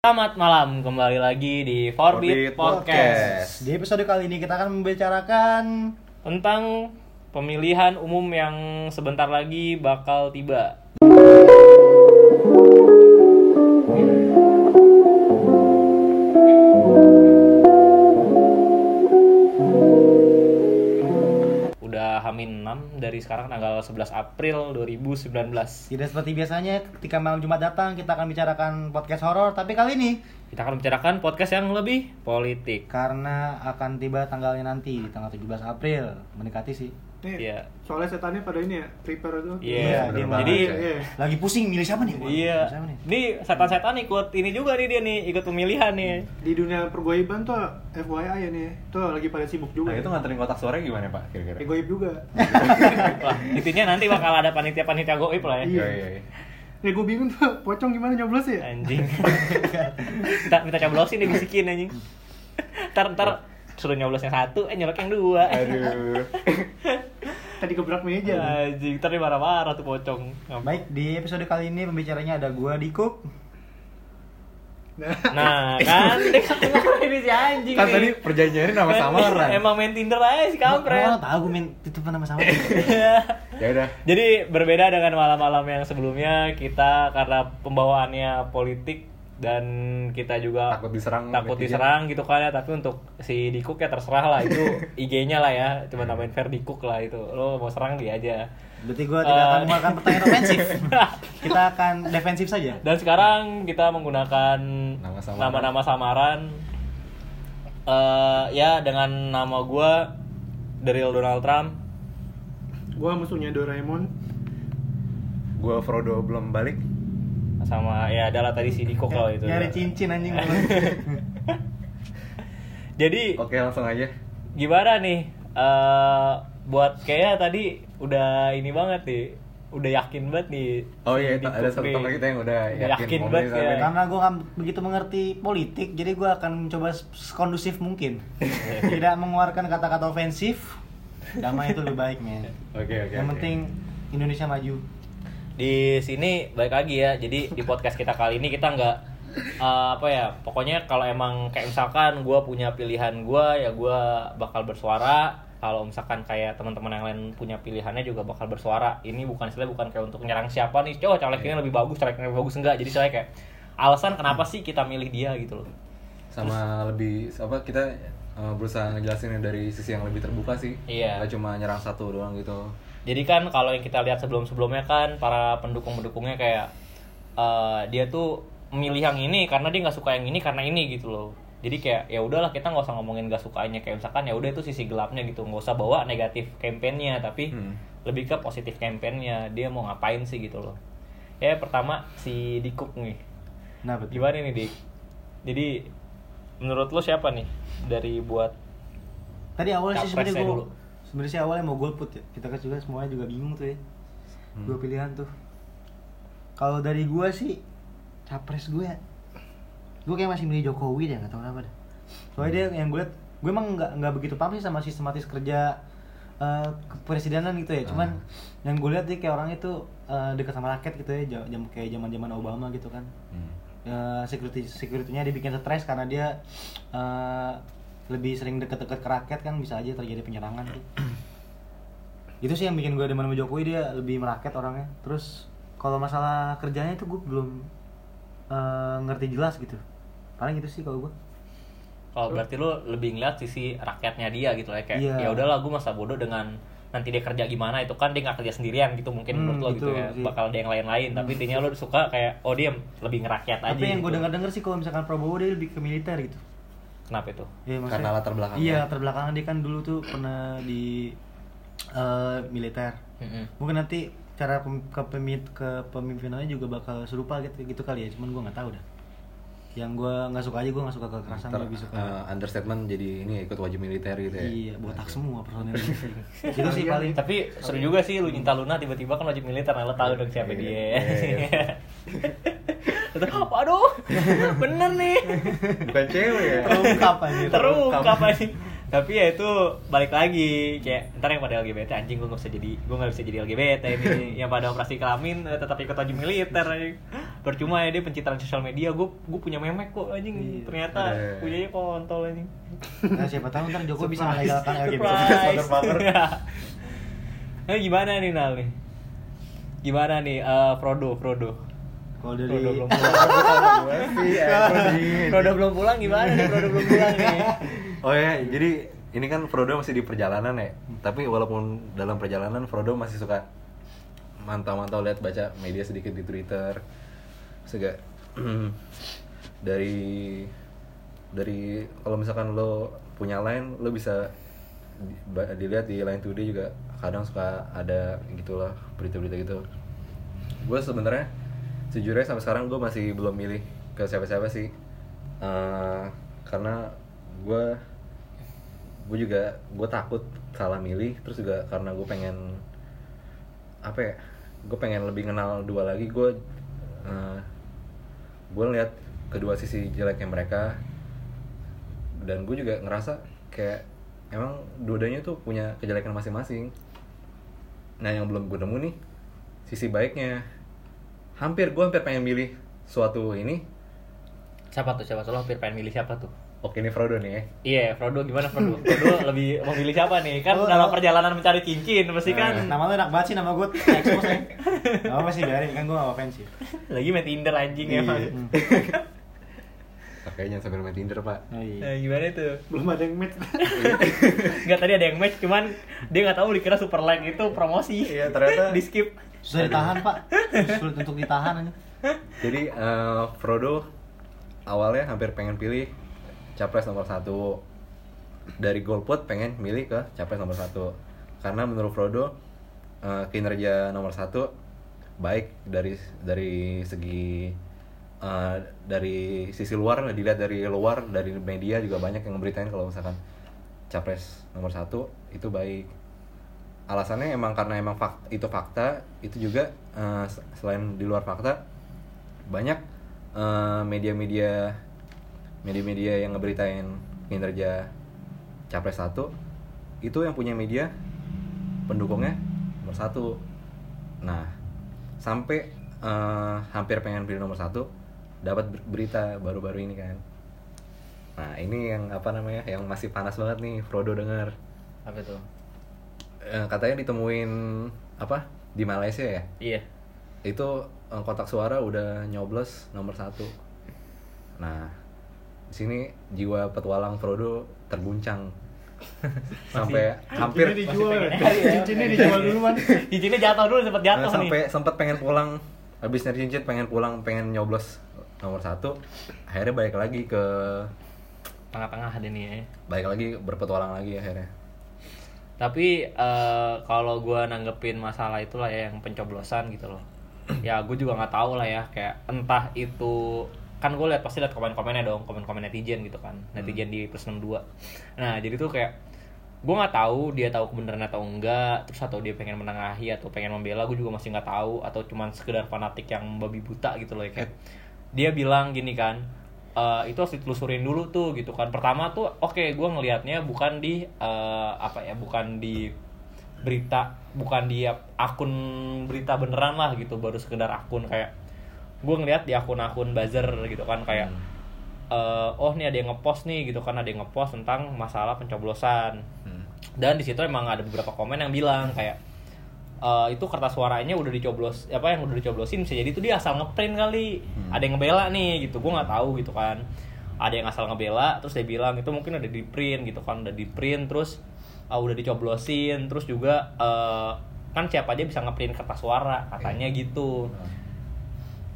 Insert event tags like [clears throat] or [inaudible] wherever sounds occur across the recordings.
Selamat malam, kembali lagi di Forbit Forbit Podcast. Di episode kali ini kita akan membicarakan Tentang pemilihan umum yang sebentar lagi bakal tiba. Hamin 6 dari sekarang tanggal 11 April 2019. tidak seperti biasanya ketika malam Jumat datang kita akan bicarakan podcast horor tapi kali ini Kita akan bicarakan podcast yang lebih politik. karena akan tiba tanggalnya nanti tanggal 17 April mendekati sih. Nih, Iya. soalnya setannya pada ini ya, prepare tuh. Iya, bener jadi banget, Iya. Lagi pusing milih siapa nih? Iya. siapa nih? Ini setan-setan ikut ini juga nih dia nih, ikut pemilihan nih. Di dunia pergoiban tuh FYI ya nih, tuh lagi pada sibuk juga. Nah ya. itu nganterin kotak suara gimana pak kira-kira? Eh, goib juga. [laughs] Wah, intinya nanti bakal ada panitia-panitia goib lah ya. Iya. iya iya. Nih gue bingung tuh, pocong gimana nyoblos ya? Anjing. minta minta coblosin dibisikin anjing. Ntar ntar suruh nyoblosnya satu, eh nyolok yang dua. Aduh. [laughs] Tadi gebrak meja. Anjing, ntar dia marah-marah tuh pocong. Baik, di episode kali ini pembicaranya ada gua Dikuk. Nah, Nah, [laughs] kan dia kan [laughs] ini si anjing Kan tadi perjanjiannya nama samaran. [laughs] Emang main Tinder aja si kampret. Gua tahu gue main titipan nama sama. Ya udah. Jadi berbeda dengan malam-malam yang sebelumnya kita karena pembawaannya politik dan kita juga Takut diserang takut netizen. diserang gitu kan ya tapi untuk si Dikuk ya terserah lah itu [laughs] IG-nya lah ya cuma namain Fer Dikuk lah itu lo mau serang dia aja Berarti gua tidak akan Eh. mengeluarkan pertanyaan ofensif. [laughs] kita akan defensif saja. dan sekarang kita menggunakan Nama samaran. nama-nama samaran Eh, ya dengan nama gua dari Donald Trump gue musuhnya Doraemon. Gua Frodo belum balik. Sama ya adalah tadi si Dikuk loh itu Nyari cincin anjing. [laughs] jadi Oke langsung aja. gimana nih eh buat kayaknya tadi udah ini banget nih udah yakin banget nih Oh iya itu ada satu teman kita yang udah Udah yakin, yakin banget ya. Karena gue nggak begitu mengerti politik, jadi gue akan mencoba kondusif mungkin. [laughs] Tidak mengeluarkan kata-kata ofensif. Damai itu lebih baik, men. Oke oke. Yang oke. penting Indonesia maju. Di sini balik lagi ya. Jadi di podcast kita kali ini kita nggak eh, apa ya pokoknya kalau emang kayak misalkan gue punya pilihan gue ya gue bakal bersuara. Kalau misalkan kayak teman-teman yang lain punya pilihannya juga bakal bersuara. Ini bukan istilah bukan kayak untuk nyerang siapa nih. Coba caleg ini lebih bagus caleg ini lebih bagus. Enggak jadi saya kayak alasan kenapa sih kita milih dia gitu loh. Sama lebih apa kita uh, berusaha ngejelasin dari sisi yang lebih terbuka sih. Iya. Nggak cuma nyerang satu doang gitu. Jadi kan kalau yang kita lihat sebelum-sebelumnya kan para pendukung-pendukungnya kayak eh, dia tuh memilih yang ini karena dia nggak suka yang ini karena ini gitu loh. Jadi kayak ya udahlah kita nggak usah ngomongin gak sukanya kayak misalkan ya udah itu sisi gelapnya gitu nggak usah bawa negatif kampanyenya tapi Hmm. lebih ke positif kampanyenya dia mau ngapain sih gitu loh. Ya pertama si Dikuk nih Nah, betul. gimana nih Dik? Jadi menurut lo siapa nih dari buat Tadi awalnya sih sebenarnya gue. Sebenarnya sih awalnya mau golput ya. Kita kan juga semuanya juga bingung tuh ya. Hmm. Dua pilihan tuh. Kalau dari gue sih capres gue ya. Gue kayak masih milih Jokowi deh, nggak tahu kenapa deh. Soalnya dia yang gue liat, gue emang nggak nggak begitu paham sih sama sistematis kerja eh, kepresidenan gitu ya. Cuman yang gue lihat dia kayak orang itu eh, dekat sama rakyat gitu ya, jam, kayak zaman zaman Obama gitu kan. Hmm. Eh, security securitynya dibikin stres karena dia eh, lebih sering deket-deket ke rakyat kan bisa aja terjadi penyerangan tuh. [clears throat] itu sih yang bikin gue demen sama Jokowi dia lebih merakyat orangnya terus kalau masalah kerjanya itu gue belum eh, ngerti jelas gitu paling itu sih kalau gue kalau berarti lo lebih ngeliat sisi rakyatnya dia gitu ya kayak Iya. ya udahlah gue masa bodoh dengan nanti dia kerja gimana itu kan dia nggak kerja sendirian gitu mungkin Hmm, menurut lo gitu, gitu ya sih. bakal ada yang lain-lain tapi intinya lo suka kayak oh dia lebih ngerakyat aja tapi yang gue gitu. dengar dengar sih kalau misalkan Prabowo dia lebih ke militer gitu kenapa itu? Iya, maksudnya- Karena latar belakangnya. iya latar belakangnya. Dia kan dulu tuh pernah di eh, militer. Mm-mm. mungkin nanti cara pem- kepemit kepemimpinannya juga bakal serupa gitu gitu kali ya. Cuman gue nggak tahu dah. Yang gue nggak suka aja gue nggak suka kekerasan Ntar, lebih suka uh, understatement jadi ini ikut wajib militer gitu ya. iya botak semua personil [laughs] itu sih paling. Tapi seru juga sih lu cinta Luna tiba-tiba kan wajib militer nah lo tahu dong siapa Iya, dia. iya, [laughs] [laughs] waduh bener nih. Bukan cewek ya. terungkap aja terungkap aja tapi ya itu balik lagi kayak ntar yang pada LGBT anjing gue nggak bisa jadi gue nggak bisa jadi LGBT ini. Yang pada operasi kelamin eh, tetap ikut wajib militer aja percuma ya dia pencitraan sosial media gue gue punya memek kok anjing. Iya. ternyata Ada. punyanya kontol anjing. Nah, siapa tahu ntar Jokowi bisa melegalkan LGBT. Nah gimana nih Nal nih? Gimana nih eh, Frodo Frodo Kalau dari Frodo belum [laughs] pulang Frodo belum pulang gimana nih Frodo belum pulang nih [laughs] Oh ya, jadi ini kan Frodo masih di perjalanan ya. Tapi walaupun dalam perjalanan Frodo masih suka mantau-mantau lihat baca media sedikit di Twitter. Sega [clears throat] dari dari kalau misalkan lo punya line lo bisa di- dilihat di line today juga kadang suka ada gitulah berita-berita gitu gue sebenarnya sejujurnya sampai sekarang gue masih belum milih ke siapa-siapa sih. Eh, karena gue gue juga gue takut salah milih terus juga karena gue pengen apa ya gue pengen lebih kenal dua lagi gue gue lihat kedua sisi jeleknya mereka. Dan gue juga ngerasa kayak emang dua-duanya tuh punya kejelekan masing-masing. Nah yang belum gue nemu nih sisi baiknya hampir gue hampir pengen milih suatu ini siapa tuh siapa tuh lo hampir pengen milih siapa tuh oke ini Frodo nih ya Iya, Frodo gimana Frodo? Frodo lebih memilih siapa nih? Kan Oh, dalam perjalanan mencari cincin, pasti kan Nama lu enak banget sih nama gue expose ya. Gak apa sih biarin kan gue gak offensive. lagi main Tinder anjing Iya. [laughs] emang. Makanya jangan sambil main Tinder pak Oh, iya. Nah, gimana tuh? belum ada yang match [laughs] Enggak tadi ada yang match, cuman dia nggak tahu dikira super like itu promosi. Iya, ternyata- [laughs] di skip. Susah ditahan pak. [laughs] Sulit untuk ditahan aja. Jadi eh, Frodo awalnya hampir pengen pilih capres nomor satu dari golput pengen milih ke capres nomor satu karena menurut Frodo eh, kinerja nomor satu baik dari dari segi eh, dari sisi luar dilihat dari luar dari media juga banyak yang memberitain kalau misalkan capres nomor satu itu baik alasannya emang karena emang fakta, itu fakta itu juga s- selain di luar fakta banyak eh, media-media media-media yang ngeberitain kinerja capres satu itu yang punya media pendukungnya nomor satu. Nah sampai eh, hampir pengen pilih nomor satu dapat ber- berita baru-baru ini kan. Nah ini yang apa namanya yang masih panas banget nih Frodo dengar Apa tuh? Eh, katanya ditemuin apa di Malaysia ya Iya. itu eh, kotak suara udah nyoblos nomor satu nah di sini jiwa petualang Frodo terguncang [laughs] sampai hampir Cincinnya dijual ya. [laughs] cincinnya dijual duluan [laughs] Cincinnya jatuh dulu sempat nah, jatuh nih. sampai sempat pengen pulang habis nyari cincin pengen pulang pengen nyoblos nomor satu akhirnya balik lagi ke Tengah-tengah ada nih ya. balik lagi berpetualang lagi akhirnya Tapi eh, kalau gua nanggepin masalah itulah ya yang pencoblosan gitu loh. [clears throat] ya gue juga nggak tahu lah ya kayak entah itu kan gue lihat pasti lihat komen-komennya dong komen-komen netizen gitu kan netizen di plus 62 nah jadi tuh kayak gue nggak tahu dia tahu kebenaran atau enggak terus atau dia pengen menengahi atau pengen membela gue juga masih nggak tahu atau cuman sekedar fanatik yang babi buta gitu loh ya kayak. Dia bilang gini kan "Eh, itu harus ditelusurin dulu tuh gitu kan. Pertama tuh oke gue ngelihatnya bukan di eh, apa ya bukan di berita bukan di akun berita beneran lah gitu. Baru sekedar akun kayak gue ngeliat di akun-akun buzzer gitu kan. Kayak eh, oh nih ada yang ngepost nih gitu kan. Ada yang ngepost tentang masalah pencoblosan. Hmm. dan di situ emang ada beberapa komen yang bilang kayak eh, itu kertas suaranya udah dicoblos apa yang udah dicoblosin bisa jadi itu dia asal ngeprint kali. Ada yang ngebela nih gitu. Gue nggak tahu gitu kan. Ada yang asal ngebela terus dia bilang itu mungkin udah di print gitu kan udah di print terus eh, udah dicoblosin terus juga eh, kan siapa aja bisa ngeprint kertas suara katanya gitu.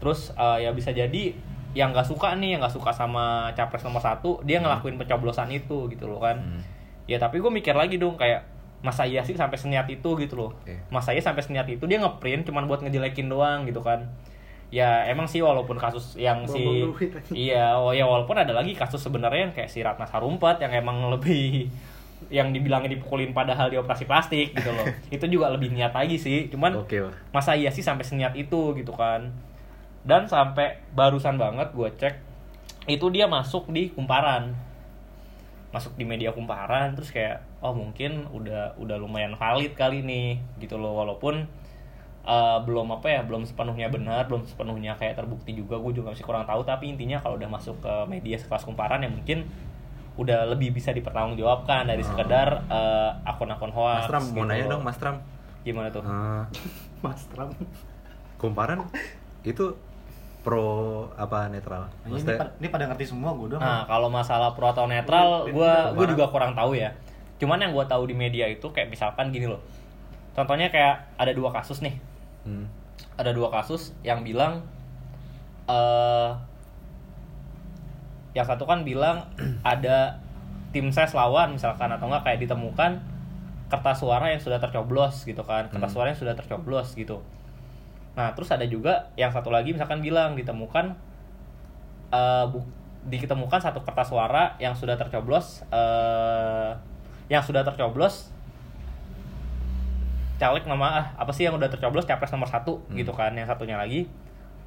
Terus eh, ya bisa jadi yang nggak suka nih yang nggak suka sama capres nomor satu dia ngelakuin pencoblosan itu gitu loh kan. Hmm. ya tapi gue mikir lagi dong kayak masa iya sih sampai seniat itu gitu loh. Masa iya sampai seniat itu dia ngeprint cuman buat ngejelekin doang gitu kan. Ya emang sih walaupun kasus yang si iya oh ya walaupun ada lagi kasus sebenarnya yang kayak si Ratna Sarumpait yang emang lebih [laughs] yang dibilangnya dipukulin padahal di operasi plastik gitu loh. [laughs] Itu juga lebih niat lagi sih cuman oke Pak. masa iya sih sampai seniat itu gitu kan. Dan sampai barusan banget gue cek itu dia masuk di kumparan. Masuk di media kumparan terus kayak oh mungkin udah udah lumayan valid kali nih gitu loh walaupun eh, belum apa ya belum sepenuhnya benar belum sepenuhnya kayak terbukti juga gue juga masih kurang tahu tapi intinya kalau udah masuk ke media sekelas kumparan ya mungkin udah lebih bisa dipertanggungjawabkan dari sekedar eh, akun-akun hoax Mas Tram mau gitu nanya loh. dong Mas Tram gimana tuh Eh, [laughs] Mas Trump. kumparan itu pro apa netral Ini, Maksudnya, pa- ini pada ngerti semua gue doang. Nah, kalau masalah pro atau netral, gue gue juga kurang tahu ya. Cuman yang gue tahu di media itu kayak misalkan gini loh. Contohnya kayak ada dua kasus nih. hmm, Ada dua kasus yang bilang eh yang satu kan bilang [clears throat] ada tim ses lawan misalkan atau enggak kayak ditemukan kertas suara yang sudah tercoblos gitu kan. Kertas Hmm. suara yang sudah tercoblos gitu. Nah, terus ada juga yang satu lagi misalkan bilang ditemukan eh bu- ditemukan satu kertas suara yang sudah tercoblos eh yang sudah tercoblos caleg nama ah, apa sih yang udah tercoblos? Capres nomor satu Hmm. gitu kan yang satunya lagi.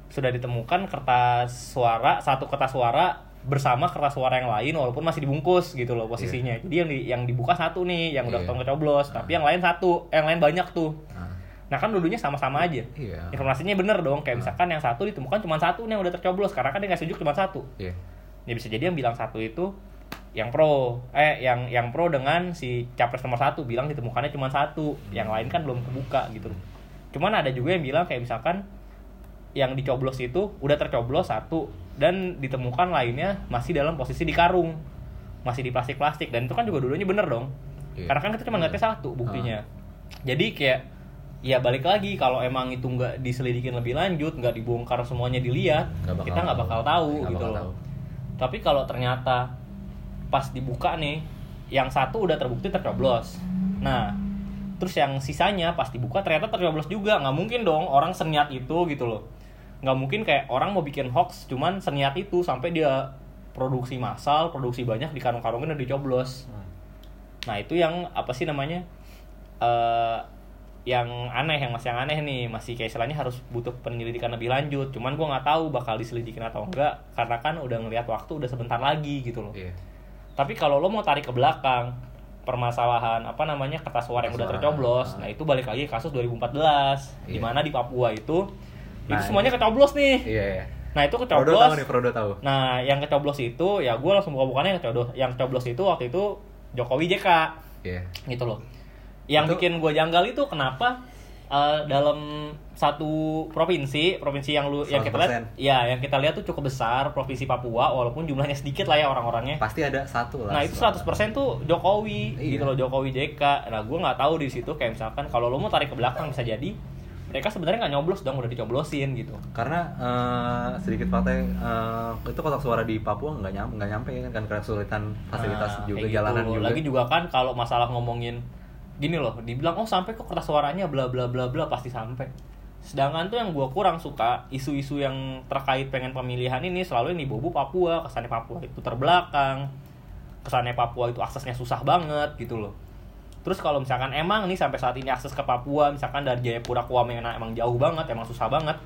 Sudah ditemukan kertas suara satu kertas suara bersama kertas suara yang lain walaupun masih dibungkus gitu loh posisinya. Jadi yang di, yang dibuka satu nih yang udah Iya. ketemu kecoblos tapi yang lain satu yang lain banyak tuh. Nah, nah kan dulunya sama-sama aja. Iya. Informasinya bener dong kayak misalkan yang satu ditemukan cuma satu nih yang udah tercoblos karena kan dia nggak sejuk cuma satu. Iya. Ya bisa jadi yang bilang satu itu yang pro eh yang yang pro dengan si capres nomor satu bilang ditemukannya cuma satu yang lain kan belum kebuka gitu. Cuman ada juga yang bilang kayak misalkan yang dicoblos itu udah tercoblos satu dan ditemukan lainnya masih dalam posisi di karung masih di plastik plastik dan itu kan juga dulunya bener dong. Iya. karena kan kita cuma ngeliatnya satu buktinya. Jadi kayak ya balik lagi kalau emang itu nggak diselidikin lebih lanjut nggak dibongkar semuanya dilihat bakal kita nggak bakal tahu Nggak gitu bakal loh. tahu. tapi kalau ternyata pas dibuka nih yang satu udah terbukti tercoblos. Nah terus yang sisanya pas dibuka ternyata tercoblos juga. Nggak mungkin dong orang seniat itu gitu loh. Nggak mungkin kayak orang mau bikin hoax cuman seniat itu sampai dia produksi massal produksi banyak di karung-karungnya udah dicoblos. Nah itu yang apa sih namanya eh yang aneh yang masih yang aneh nih. Masih kayak istilahnya harus butuh penyelidikan lebih lanjut. Cuman gua nggak tahu bakal diselidikin atau enggak karena kan udah ngelihat waktu udah sebentar lagi gitu loh. Iya tapi kalau lo mau tarik ke belakang permasalahan apa namanya kertas suara yang udah tercoblos Ah. nah itu balik lagi kasus 2014 di Iya. mana di Papua itu Nah, itu semuanya kecoblos nih. Iya iya. Nah itu Frodo tahu kecoblos nih Frodo tahu. Nah yang kecoblos itu ya gue langsung buka-bukanya yang kecoblos yang kecoblos itu waktu itu Jokowi JK iya. Gitu loh. Yang Itu- bikin gue janggal itu kenapa eh, dalam satu provinsi provinsi yang lu yang kita lihat 100%. ya yang kita lihat tuh cukup besar provinsi Papua walaupun jumlahnya sedikit lah ya orang-orangnya pasti ada satu lah nah itu 100% tuh Jokowi Iya. gitu loh Jokowi JK nah gue nggak tahu di situ kayak misalkan kalau lo mau tarik ke belakang bisa jadi mereka sebenarnya nggak nyoblos dong udah dicoblosin gitu karena eh, sedikit fakta eh, itu kotak suara di Papua nggak nyampe nggak nyampe kan karena kesulitan fasilitas Nah, juga kayak jalanan gitu. juga Lagi juga kan kalau masalah ngomongin gini loh, dibilang oh sampai kok kertas suaranya bla bla bla bla pasti sampai. Sedangkan tuh yang gua kurang suka isu-isu yang terkait pengen pemilihan ini selalu ini bobo Papua, kesannya Papua itu terbelakang. Kesannya Papua itu aksesnya susah banget gitu loh. Terus kalau misalkan emang nih sampai saat ini akses ke Papua misalkan dari Jayapura ke Wamena emang jauh banget, emang susah banget.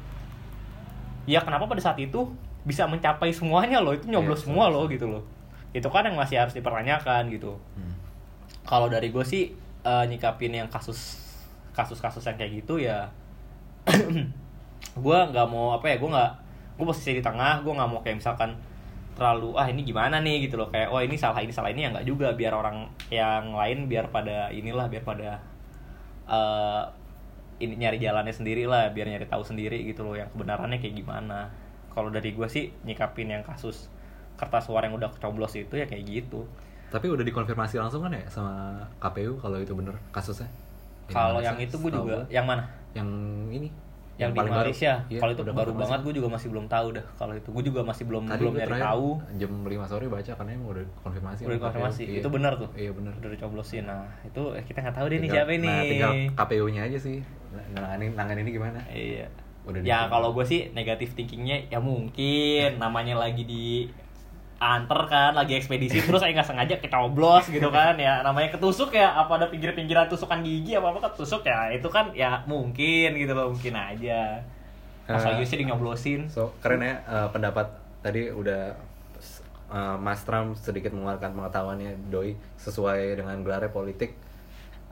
Ya kenapa pada saat itu bisa mencapai semuanya loh, itu nyoblos Iya, semua loh gitu loh. Itu kan yang masih harus dipertanyakan gitu Hmm. kalau dari gue sih eh, nyikapin yang kasus kasus-kasus yang kayak gitu ya. [clears throat] Gue nggak mau apa ya gue nggak gue posisi di tengah gue nggak mau kayak misalkan terlalu ah ini gimana nih? gitu loh. Kayak oh ini salah ini salah ini ya nggak juga. Biar orang yang lain biar pada inilah biar pada eh ini nyari jalannya sendiri lah biar nyari tahu sendiri gitu loh yang kebenarannya kayak gimana. Kalau dari gue sih nyikapin yang kasus kertas suara yang udah kecoblos itu ya kayak gitu tapi udah dikonfirmasi langsung kan ya sama KPU kalau itu bener kasusnya Kalau yang itu gue juga, gua. yang mana? yang ini Yang, di paling baru. Malaysia. Iya, kalau itu baru banget, gue juga masih belum tahu dah. Kalau itu gue juga masih belum Tadi belum nyari tahu. jam 5 sore baca karena emang udah konfirmasi Udah konfirmasi. KPU. Itu benar tuh. iya benar Udah dicoblosin. Nah, itu eh, kita nggak tahu deh nih Tinggal- siapa ini. nah tinggal KPU-nya aja sih nanganin nanganin ini gimana Iya. Udah ya di- kalau gue sih negatif thinkingnya ya mungkin [laughs] namanya lagi di anter kan lagi ekspedisi terus saya nggak sengaja kecoblos gitu kan ya namanya ketusuk ya apa ada pinggir-pinggiran tusukan gigi apa apa ketusuk ya itu kan ya mungkin gitu loh mungkin aja masa Eh, uh, sih di nyoblosin So keren ya eh, pendapat tadi udah eh, Mas Trump sedikit mengeluarkan pengetahuannya doi sesuai dengan gelarnya politik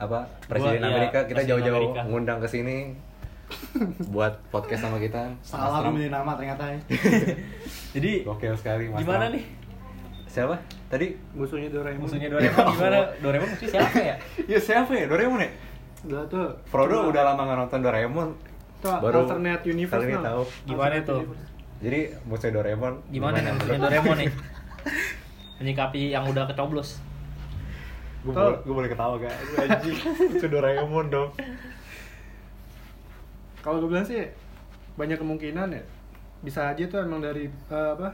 apa presiden iya, Amerika kita Presiden jauh-jauh ngundang ke sini buat podcast sama kita. Salah Mas gue milih nama ternyata ya. [laughs] Jadi Gokil sekali Mas gimana nih? Siapa? Tadi Musuhnya Doraemon. Musuhnya Doraemon [laughs] gimana? Doraemon musuhnya siapa ya? Ya siapa ya? Doraemon ya? Udah tuh. Frodo Cuma- udah lama gak nonton Doraemon. Tuh, Baru alternate universe kali tahu. Gimana tuh? universe. Jadi musuh Doraemon Gimana nih musuhnya Doraemon nih? [laughs] Menyikapi yang udah kecoblos. Gue boleh, gue boleh ketawa gak? Gue anjing Musuh Doraemon dong Kalau gue bilang sih banyak kemungkinan ya. Bisa aja tuh emang dari eh, apa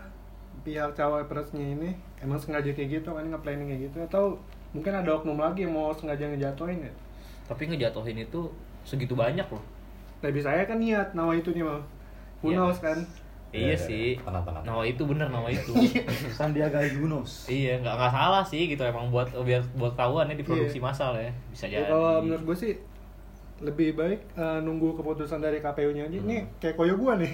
pihak cawapresnya ini emang sengaja kayak gitu kan nge-planning kayak gitu atau mungkin ada oknum lagi yang mau sengaja ngejatuhin ya. Tapi ngejatuhin itu segitu banyak loh. Tapi saya kan niat nawa itu nih mah. Who Iya. kan? Iya Ya, ya, sih. tenang, tenang. Nawa itu bener nawa itu. [laughs] Sandiaga Yunus. iya, nggak nggak salah sih gitu emang buat biar buat tahuan ya diproduksi Iya. massal ya. Bisa Ya, jadi. kalau menurut gue sih lebih baik eh, nunggu keputusan dari KPU-nya aja. Ini kayak koyo gua nih.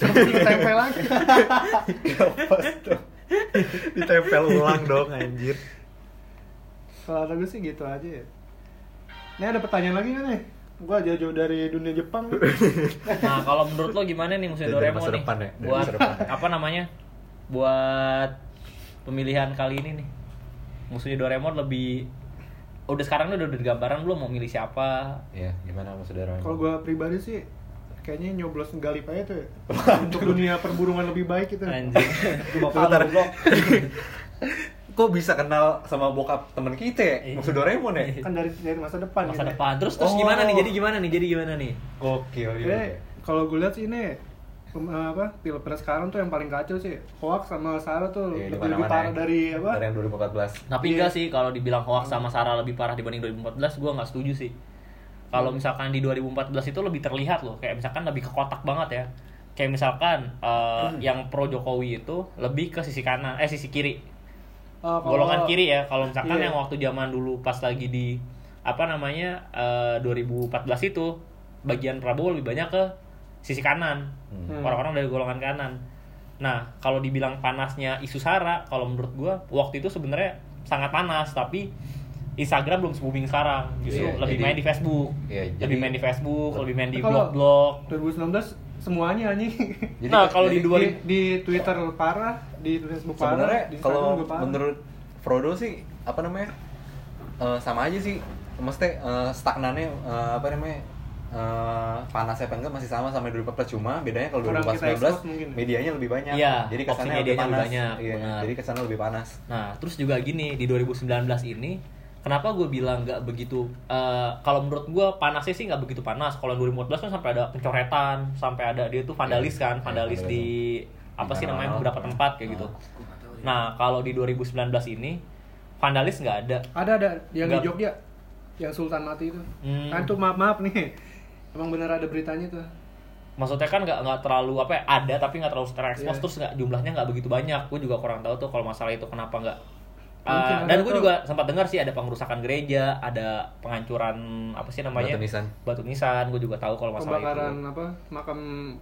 [laughs] Tempel lagi. [laughs] [laughs] Ditempel ulang dong anjir Kalau kata gue sih gitu aja ya. Ini ada pertanyaan lagi nggak nih? Gua jauh-jauh dari dunia Jepang. [laughs] Nah, kalau menurut lo gimana nih musuh Dari Doraemon masa nih? depan ya, dari Buat masa depan ya. [laughs] apa namanya? Buat pemilihan kali ini nih. Musuhnya Doraemon lebih udah sekarang udah udah gambaran belum mau milih siapa? Iya, gimana musuh Doraemon? Kalau gua pribadi sih kayaknya nyoblos galip aja tuh ya. Untuk dunia perburungan lebih baik itu. Anjing. Gue goblok. [laughs] Kok bisa kenal sama bokap temen kita ya? Iya. Musuh Doraemon ya? Kan dari dari masa depan Masa gitu. depan. Terus terus Oh. gimana nih? Jadi gimana nih? Jadi gimana nih? Gokil Jadi gitu kalau gue lihat sih ini pem- apa pilpres sekarang tuh yang paling kacau sih hoax sama Sarah tuh Iya, lebih, lebih parah ya. dari apa Dari yang 2014 Tapi Iya. enggak sih kalau dibilang hoax sama Sarah lebih parah dibanding 2014, gua nggak setuju sih. Kalau misalkan di 2014 itu lebih terlihat loh, kayak misalkan lebih ke kotak banget ya. Kayak misalkan eh, yang pro Jokowi itu lebih ke sisi kanan, eh sisi kiri. Eh, kalau- Golongan kiri ya. Kalau misalkan Iya. yang waktu zaman dulu pas lagi di apa namanya eh, 2014 itu bagian Prabowo lebih banyak ke sisi kanan. Hmm. Orang-orang dari golongan kanan. Nah, kalau dibilang panasnya isu Sara, kalau menurut gua waktu itu sebenarnya sangat panas, tapi Instagram belum se-booming sekarang. Justru Iya, lebih jadi- main di Facebook. Iya, lebih jadi- main di Facebook, lebih main di blog-blog. 2019 semuanya anjing Jadi- nah, kalau di dua di, di Twitter parah di Facebook parah Sebenarnya di Instagram kalau parah. menurut Frodo sih apa namanya? Eh, sama aja sih. Mesti eh, stagnannya eh, apa namanya? eh, panasnya apa enggak masih sama sama 2014 cuma bedanya kalau Kurang kita 2019 expose mungkin. medianya lebih banyak. Iya, jadi kesannya lebih medianya lebih panas. banyak, Iya, benar. jadi kesannya lebih panas. Nah, terus juga gini di 2019 ini, kenapa gue bilang nggak begitu? eh, kalau menurut gue panasnya sih nggak begitu panas. Kalau 2014 kan sampai ada pencoretan, sampai ada dia tuh vandalis Iya, kan, iya, vandalis di apa sih Di namanya beberapa tempat kayak gitu. Nah, kalau di 2019 ini vandalis nggak ada. ada ada yang di Nggak- Jogja yang Sultan mati itu Hmm. kan tuh maaf maaf nih emang bener ada beritanya tuh Maksudnya kan nggak nggak terlalu apa ya, ada tapi nggak terlalu terekspos Iya. terus nggak jumlahnya nggak begitu banyak. Gue juga kurang tahu tuh kalau masalah itu kenapa nggak. Uh, dan gue juga sempat dengar sih ada pengrusakan gereja, ada penghancuran apa sih namanya Batu nisan. Batu nisan, gue juga tahu kalau masalah pembakaran itu. apa makam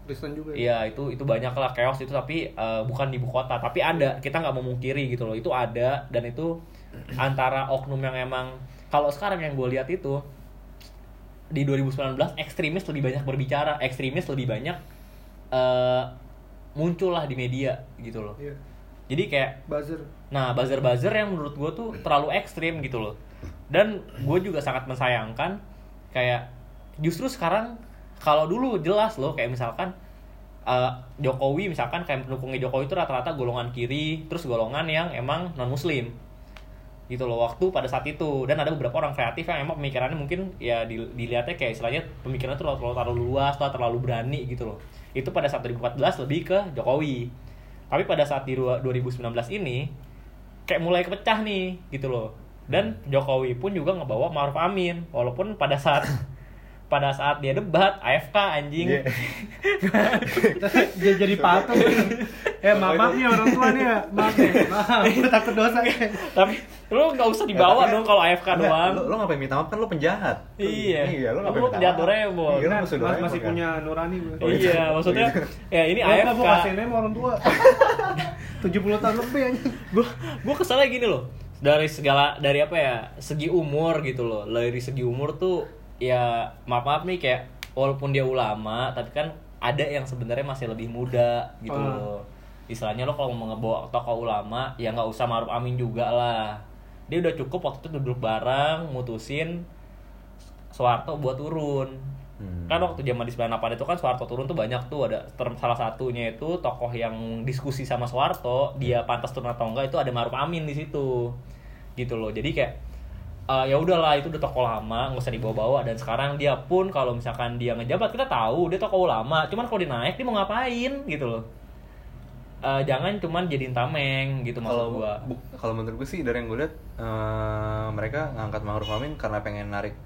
Kristen juga ya. Iya itu itu banyak lah chaos itu tapi uh, bukan di ibu kota tapi ada kita nggak memungkiri gitu loh itu ada dan itu antara oknum yang emang kalau sekarang yang gue lihat itu di 2019 ekstremis lebih banyak berbicara ekstremis lebih banyak uh, muncul lah di media gitu loh Iya. Jadi kayak buzzer. Nah, buzzer-buzzer yang menurut gue tuh terlalu ekstrim gitu loh. Dan gue juga sangat mensayangkan kayak justru sekarang kalau dulu jelas loh kayak misalkan eh, Jokowi misalkan kayak pendukungnya Jokowi itu rata-rata golongan kiri, terus golongan yang emang non muslim gitu loh waktu pada saat itu. Dan ada beberapa orang kreatif yang emang pemikirannya mungkin ya di- dilihatnya kayak istilahnya pemikirannya tuh terlalu, terlalu luas lah terlalu berani gitu loh. Itu pada saat 2014 lebih ke Jokowi tapi pada saat di dua- 2019 ini kayak mulai kepecah nih gitu loh. Dan Jokowi pun juga ngebawa Maruf Amin walaupun pada saat pada saat dia debat AFK anjing Iya. jadi jadi patung ya [laughs] maaf maaf nih orang tua nih ya maaf nih maaf Gua takut dosa ya tapi lu nggak usah dibawa Ya, tapi- dong kalau AFK Enggak, doang Lu, lu ngapain minta maaf kan lu penjahat. Iya. Iya, lu Lu ngapain minta penjahat maaf? Doraemon. Iya, lu Kan musuh mas- Doraemon masih kan? punya nurani gue Oh iya, maksudnya ya ini Gua AFK. mau kasihin aja sama orang tua [laughs] 70 tahun lebih anjing Gue gue keselnya gini loh. Dari segala dari apa ya? Segi umur gitu loh. Dari segi umur tuh ya maaf maaf nih kayak walaupun dia ulama tapi kan ada yang sebenarnya masih lebih muda gitu Oh. loh. Istilahnya lo kalau mau ngebawa tokoh ulama ya nggak usah Maruf Amin juga lah. Dia udah cukup waktu itu duduk bareng mutusin Soeharto buat turun. Hmm. kan waktu zaman di 98 itu kan Soeharto turun tuh banyak tuh ada ter- salah satunya itu tokoh yang diskusi sama Soeharto dia pantas turun atau enggak itu ada Maruf Amin di situ. Gitu loh. Jadi kayak eh, ya udahlah itu udah tokoh lama nggak usah dibawa-bawa. Dan sekarang dia pun kalau misalkan dia ngejabat kita tahu dia tokoh ulama cuman kalau dia naik dia mau ngapain gitu loh. Eh, jangan cuman jadiin tameng gitu maksud kalau gua. kalau menurut gue sih dari yang gue lihat eh, mereka ngangkat Ma'ruf Amin karena pengen narik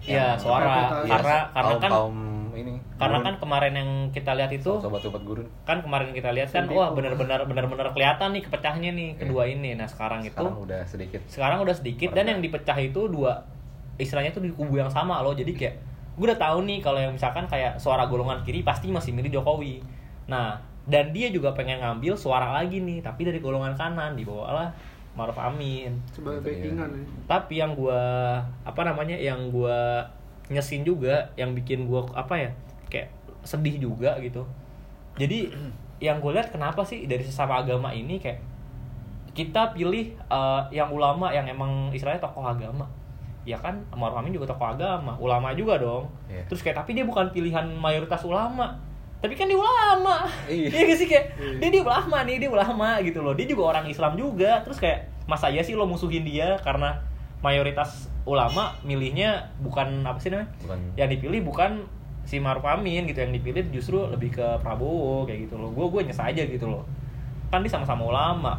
Iya, yang- suara. karena karena kaum, kan kaum ini. Karena gurun. kan kemarin yang kita lihat itu sobat-sobat gurun. kan kemarin kita lihat kan Sedih wah benar-benar benar-benar kelihatan nih kepecahnya nih Iya. kedua ini. Nah sekarang itu sekarang udah sedikit. sekarang udah sedikit dan yang dipecah itu dua istilahnya tuh di kubu yang sama loh. Jadi kayak gue udah tahu nih kalau yang misalkan kayak suara golongan kiri pasti masih milih Jokowi. Nah dan dia juga pengen ngambil suara lagi nih tapi dari golongan kanan dibawalah Maruf Amin. Sebagai Gitu, iya. backingan ya. tapi yang gua apa namanya yang gua nyesin juga yang bikin gua apa ya kayak sedih juga gitu. Jadi yang gue lihat kenapa sih dari sesama agama ini kayak kita pilih eh, yang ulama yang emang istilahnya tokoh agama. Ya kan Maruf Amin juga tokoh agama ulama juga dong. Iya. terus kayak tapi dia bukan pilihan mayoritas ulama. Tapi kan dia ulama. Iya. gak sih kayak Iya. dia dia ulama nih dia ulama gitu loh. Dia juga orang Islam juga. Terus kayak masa iya sih lo musuhin dia karena mayoritas ulama milihnya bukan apa sih namanya? Bukan. Yang dipilih bukan si Maruf Amin gitu yang dipilih justru lebih ke Prabowo kayak gitu loh. Gue gue nyes aja gitu loh. Kan dia sama-sama ulama.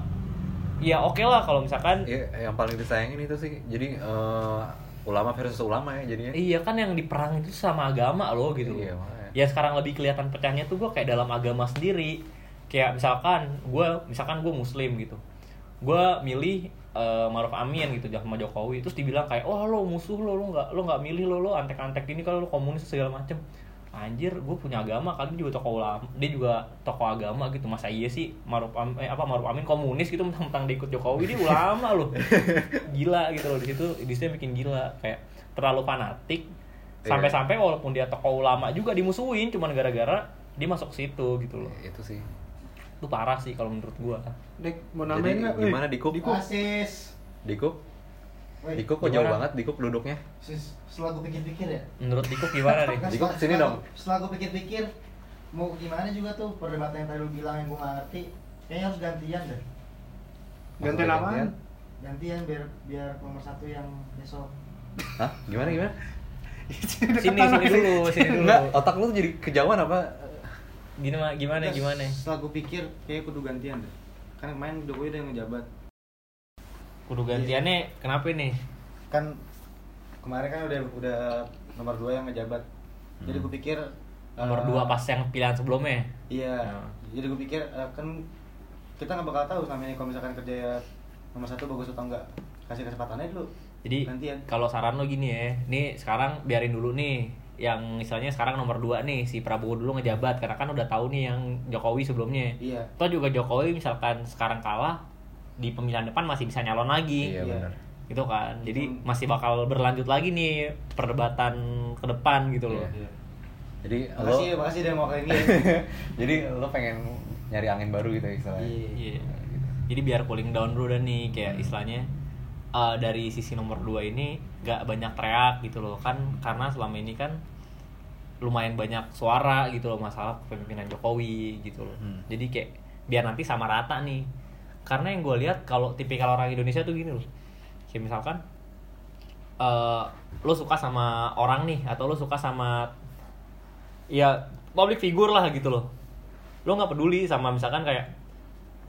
Ya oke lah kalau misalkan Iya, yang paling disayangin itu sih jadi eh, ulama versus ulama ya jadinya. Iya kan yang diperang itu sama agama loh gitu Iya, makanya. ya sekarang lebih kelihatan pecahnya tuh gue kayak dalam agama sendiri. Kayak misalkan gue misalkan gue muslim gitu. Gue milih eh, Maruf Amin gitu sama Jokowi. Terus dibilang kayak oh lo musuh lo lo nggak lo nggak milih lo lo antek-antek ini kalau lo komunis segala macem. Anjir gue punya agama kali juga tokoh ulama dia juga tokoh agama gitu. Masa iya sih Maruf Amin eh, apa Maruf Amin komunis gitu mentang-mentang dia ikut Jokowi dia ulama loh. [laughs] Gila gitu loh di situ di situ bikin gila. Kayak terlalu fanatik. Sampai-sampai walaupun dia tokoh ulama juga dimusuhin cuman gara-gara dia masuk situ gitu loh. Itu sih itu parah sih kalau menurut gua Dek, mau Jadi, nambahin nggak? gimana, Dikup? Dikup. Asis. Dikup Woi, Dikup kok jauh banget Dikup duduknya sis, setelah gue pikir-pikir ya. menurut Diko gimana nih [laughs] Dikup, setelah- sini setelah dong. gua- Setelah gue pikir-pikir, mau gimana juga tuh perdebatan yang tadi lu bilang yang gue gak ngerti. Kayaknya harus gantian deh. Gantian apaan? Gantian? Biar biar nomor satu yang besok. Hah? Gimana gimana? [laughs] sini sini dulu sini dulu Enggak, otak lu tuh jadi kejauhan apa? Gimana gimana Terus gimana Setelah gue pikir, kayak kudu gantian deh. Kan kemarin Jokowi udah yang ngejabat. kudu gantiannya kenapa nih Kan kemarin kan udah udah nomor dua yang ngejabat. Jadi gue pikir nomor eh, dua pas yang pilihan sebelumnya Iya. Hmm. Jadi gue pikir eh, kan kita nggak bakal tahu selama ini kalau misalkan kerja nomor satu bagus atau enggak. Kasih kesempatannya dulu. jadi kalau saran lo gini ya nih sekarang biarin dulu nih yang misalnya sekarang nomor dua nih si Prabowo dulu ngejabat karena kan udah tahu nih yang Jokowi sebelumnya Iya. Toh juga Jokowi misalkan sekarang kalah di pemilihan depan masih bisa nyalon lagi Iya Iya. benar. gitu kan jadi Hmm. masih bakal berlanjut lagi nih perdebatan ke depan gitu loh Iya. Jadi lo Makasih, makasih udah mau kayak gini. [laughs] jadi lo pengen nyari angin baru gitu istilahnya. Iya. Iya. Jadi biar cooling down dulu dan nih kayak istilahnya eh, dari sisi nomor 2 ini gak banyak teriak gitu loh kan karena selama ini kan lumayan banyak suara gitu loh masalah kepemimpinan Jokowi gitu loh. Hmm. Jadi kayak biar nanti sama rata nih. Karena yang gue lihat kalau tipikal orang Indonesia tuh gini loh. Kayak misalkan eh lo suka sama orang nih atau lo suka sama ya public figure lah gitu loh lo nggak peduli sama misalkan kayak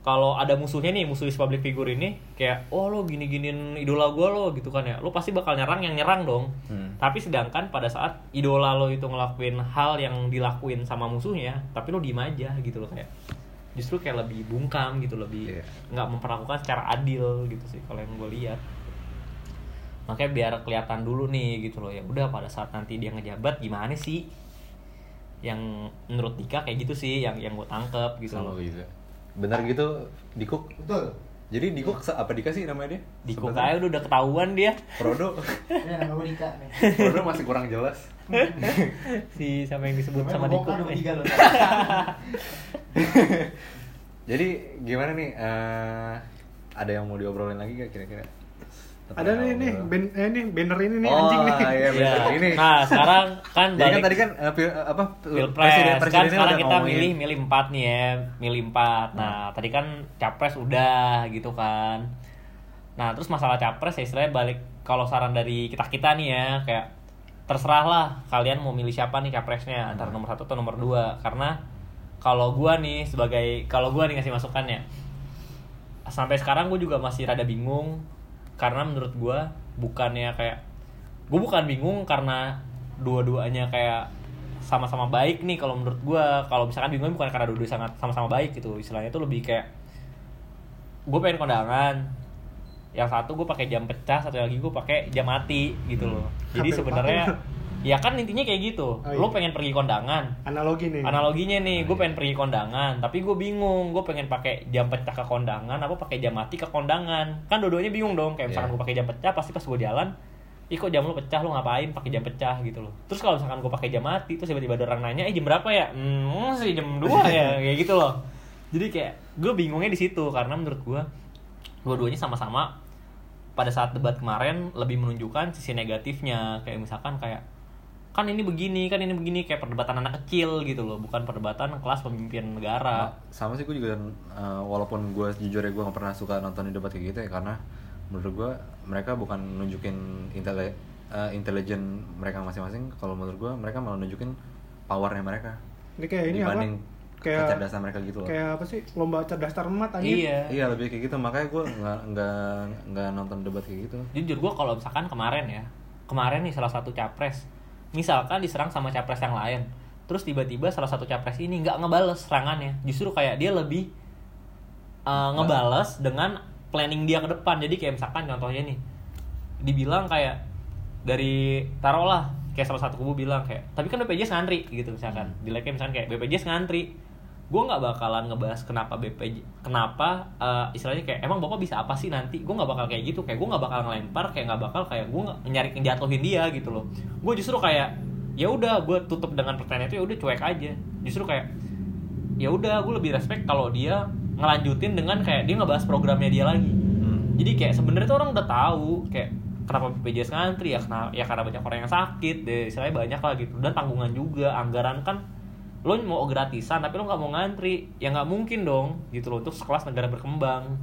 kalau ada musuhnya nih musuh public figure ini kayak oh lo gini giniin idola gue lo gitu kan ya lo pasti bakal nyerang yang nyerang dong Hmm. tapi sedangkan pada saat idola lo itu ngelakuin hal yang dilakuin sama musuhnya tapi lo diem aja gitu loh kayak justru kayak lebih bungkam gitu lebih Iya. nggak memperlakukan secara adil gitu sih kalau yang gue lihat makanya biar kelihatan dulu nih gitu loh ya udah pada saat nanti dia ngejabat gimana sih yang menurut Dika kayak gitu sih yang yang gue tangkep gitu Sama loh juga. Benar gitu Dikup? Betul. Jadi Diko se- apa dikasih namanya dia? di Sebenarnya? udah udah ketahuan dia nama gue Dika nih. Frodo masih kurang jelas. [laughs] si sama yang disebut Namanya sama nih. tiga loh. [laughs] Jadi gimana nih? eh, ada yang mau diobrolin lagi gak kira-kira? Tetap Ada nih nih ben, eh, nih banner ini nih oh, anjing nih. iya Iya. bener. Ini. Nah sekarang kan Jadi kan balik tadi kan eh, pil- apa pilpres presiden- kan presidennya sekarang udah kita ngomongin. milih milih empat nih ya milih empat nah tadi kan capres udah gitu kan nah terus masalah capres ya istilahnya balik kalau saran dari kita kita nih ya kayak terserah lah kalian mau milih siapa nih capresnya antara nomor satu atau nomor dua karena kalau gua nih sebagai kalau gua nih ngasih masukan ya sampai sekarang gue juga masih rada bingung karena menurut gue bukannya kayak gue bukan bingung karena dua-duanya kayak sama-sama baik nih kalau menurut gue kalau misalkan bingung bukan karena dua-duanya sangat sama-sama baik gitu. Istilahnya itu lebih kayak gue pengen kondangan. Yang satu gue pakai jam pecah satu lagi gue pakai jam mati gitu loh. [laughs] Jadi Hampir sebenarnya. Ya kan intinya kayak gitu. Oh, iya. lo pengen pergi kondangan. Analogi nih. analoginya nih gue pengen pergi kondangan tapi gue bingung gue pengen pakai jam pecah ke kondangan apa pakai jam mati ke kondangan? Kan dua-duanya bingung dong kayak misalkan Iya. gue pakai jam pecah pasti pas gue jalan Ih kok jam lu pecah? Lu ngapain pakai jam pecah? gitu loh. Terus kalau misalkan gue pakai jam mati terus tiba-tiba ada orang nanya eh jam berapa ya? Hmm sih jam 2 ya [laughs] kayak gitu loh. Jadi kayak gue bingungnya di situ karena menurut gue dua-duanya sama-sama pada saat debat kemarin lebih menunjukkan sisi negatifnya. Kayak misalkan kayak kan ini begini kan ini begini kayak perdebatan anak kecil gitu loh bukan perdebatan kelas pemimpin negara. Sama sih gue juga eh, walaupun gue jujur ya gue gak pernah suka nonton debat kayak gitu ya karena menurut gue mereka bukan nunjukin intele eh, intelijen mereka masing-masing. Kalau menurut gue mereka malah nunjukin powernya mereka. Ini kayak ini apa? dibanding Kayak kecerdasan mereka gitu loh. kayak apa sih? Lomba cerdas cermat anjing. iya. Iya lebih kayak gitu. Makanya gue nggak nggak nggak nonton debat kayak gitu. Jujur gue kalau misalkan kemarin ya kemarin nih salah satu capres misalkan diserang sama capres yang lain terus tiba-tiba salah satu capres ini nggak ngebales serangannya. Justru kayak dia lebih uh, ngebales dengan planning dia ke depan. Jadi kayak misalkan contohnya nih dibilang kayak dari taruhlah kayak salah satu kubu bilang kayak tapi kan BPJS ngantri gitu misalkan. Di like misalkan kayak BPJS ngantri gue nggak bakalan ngebahas kenapa BPJ kenapa eh, istilahnya kayak emang bapak bisa apa sih nanti? Gue nggak bakal kayak gitu. Kayak gue nggak bakal ngelempar kayak nggak bakal kayak gue nyari ngejatuhin dia gitu loh. Gue justru kayak ya udah gue tutup dengan pertanyaan itu ya udah cuek aja. Justru kayak ya udah gue lebih respect kalau dia ngelanjutin dengan kayak dia ngebahas programnya dia lagi. Jadi kayak sebenarnya tuh orang udah tahu kayak kenapa BPJS ngantri? Ya karena ya karena banyak orang yang sakit deh istilahnya banyak lah gitu. Dan tanggungan juga anggaran kan lo mau gratisan tapi lo nggak mau ngantri. Ya nggak mungkin dong gitu loh untuk sekelas negara berkembang.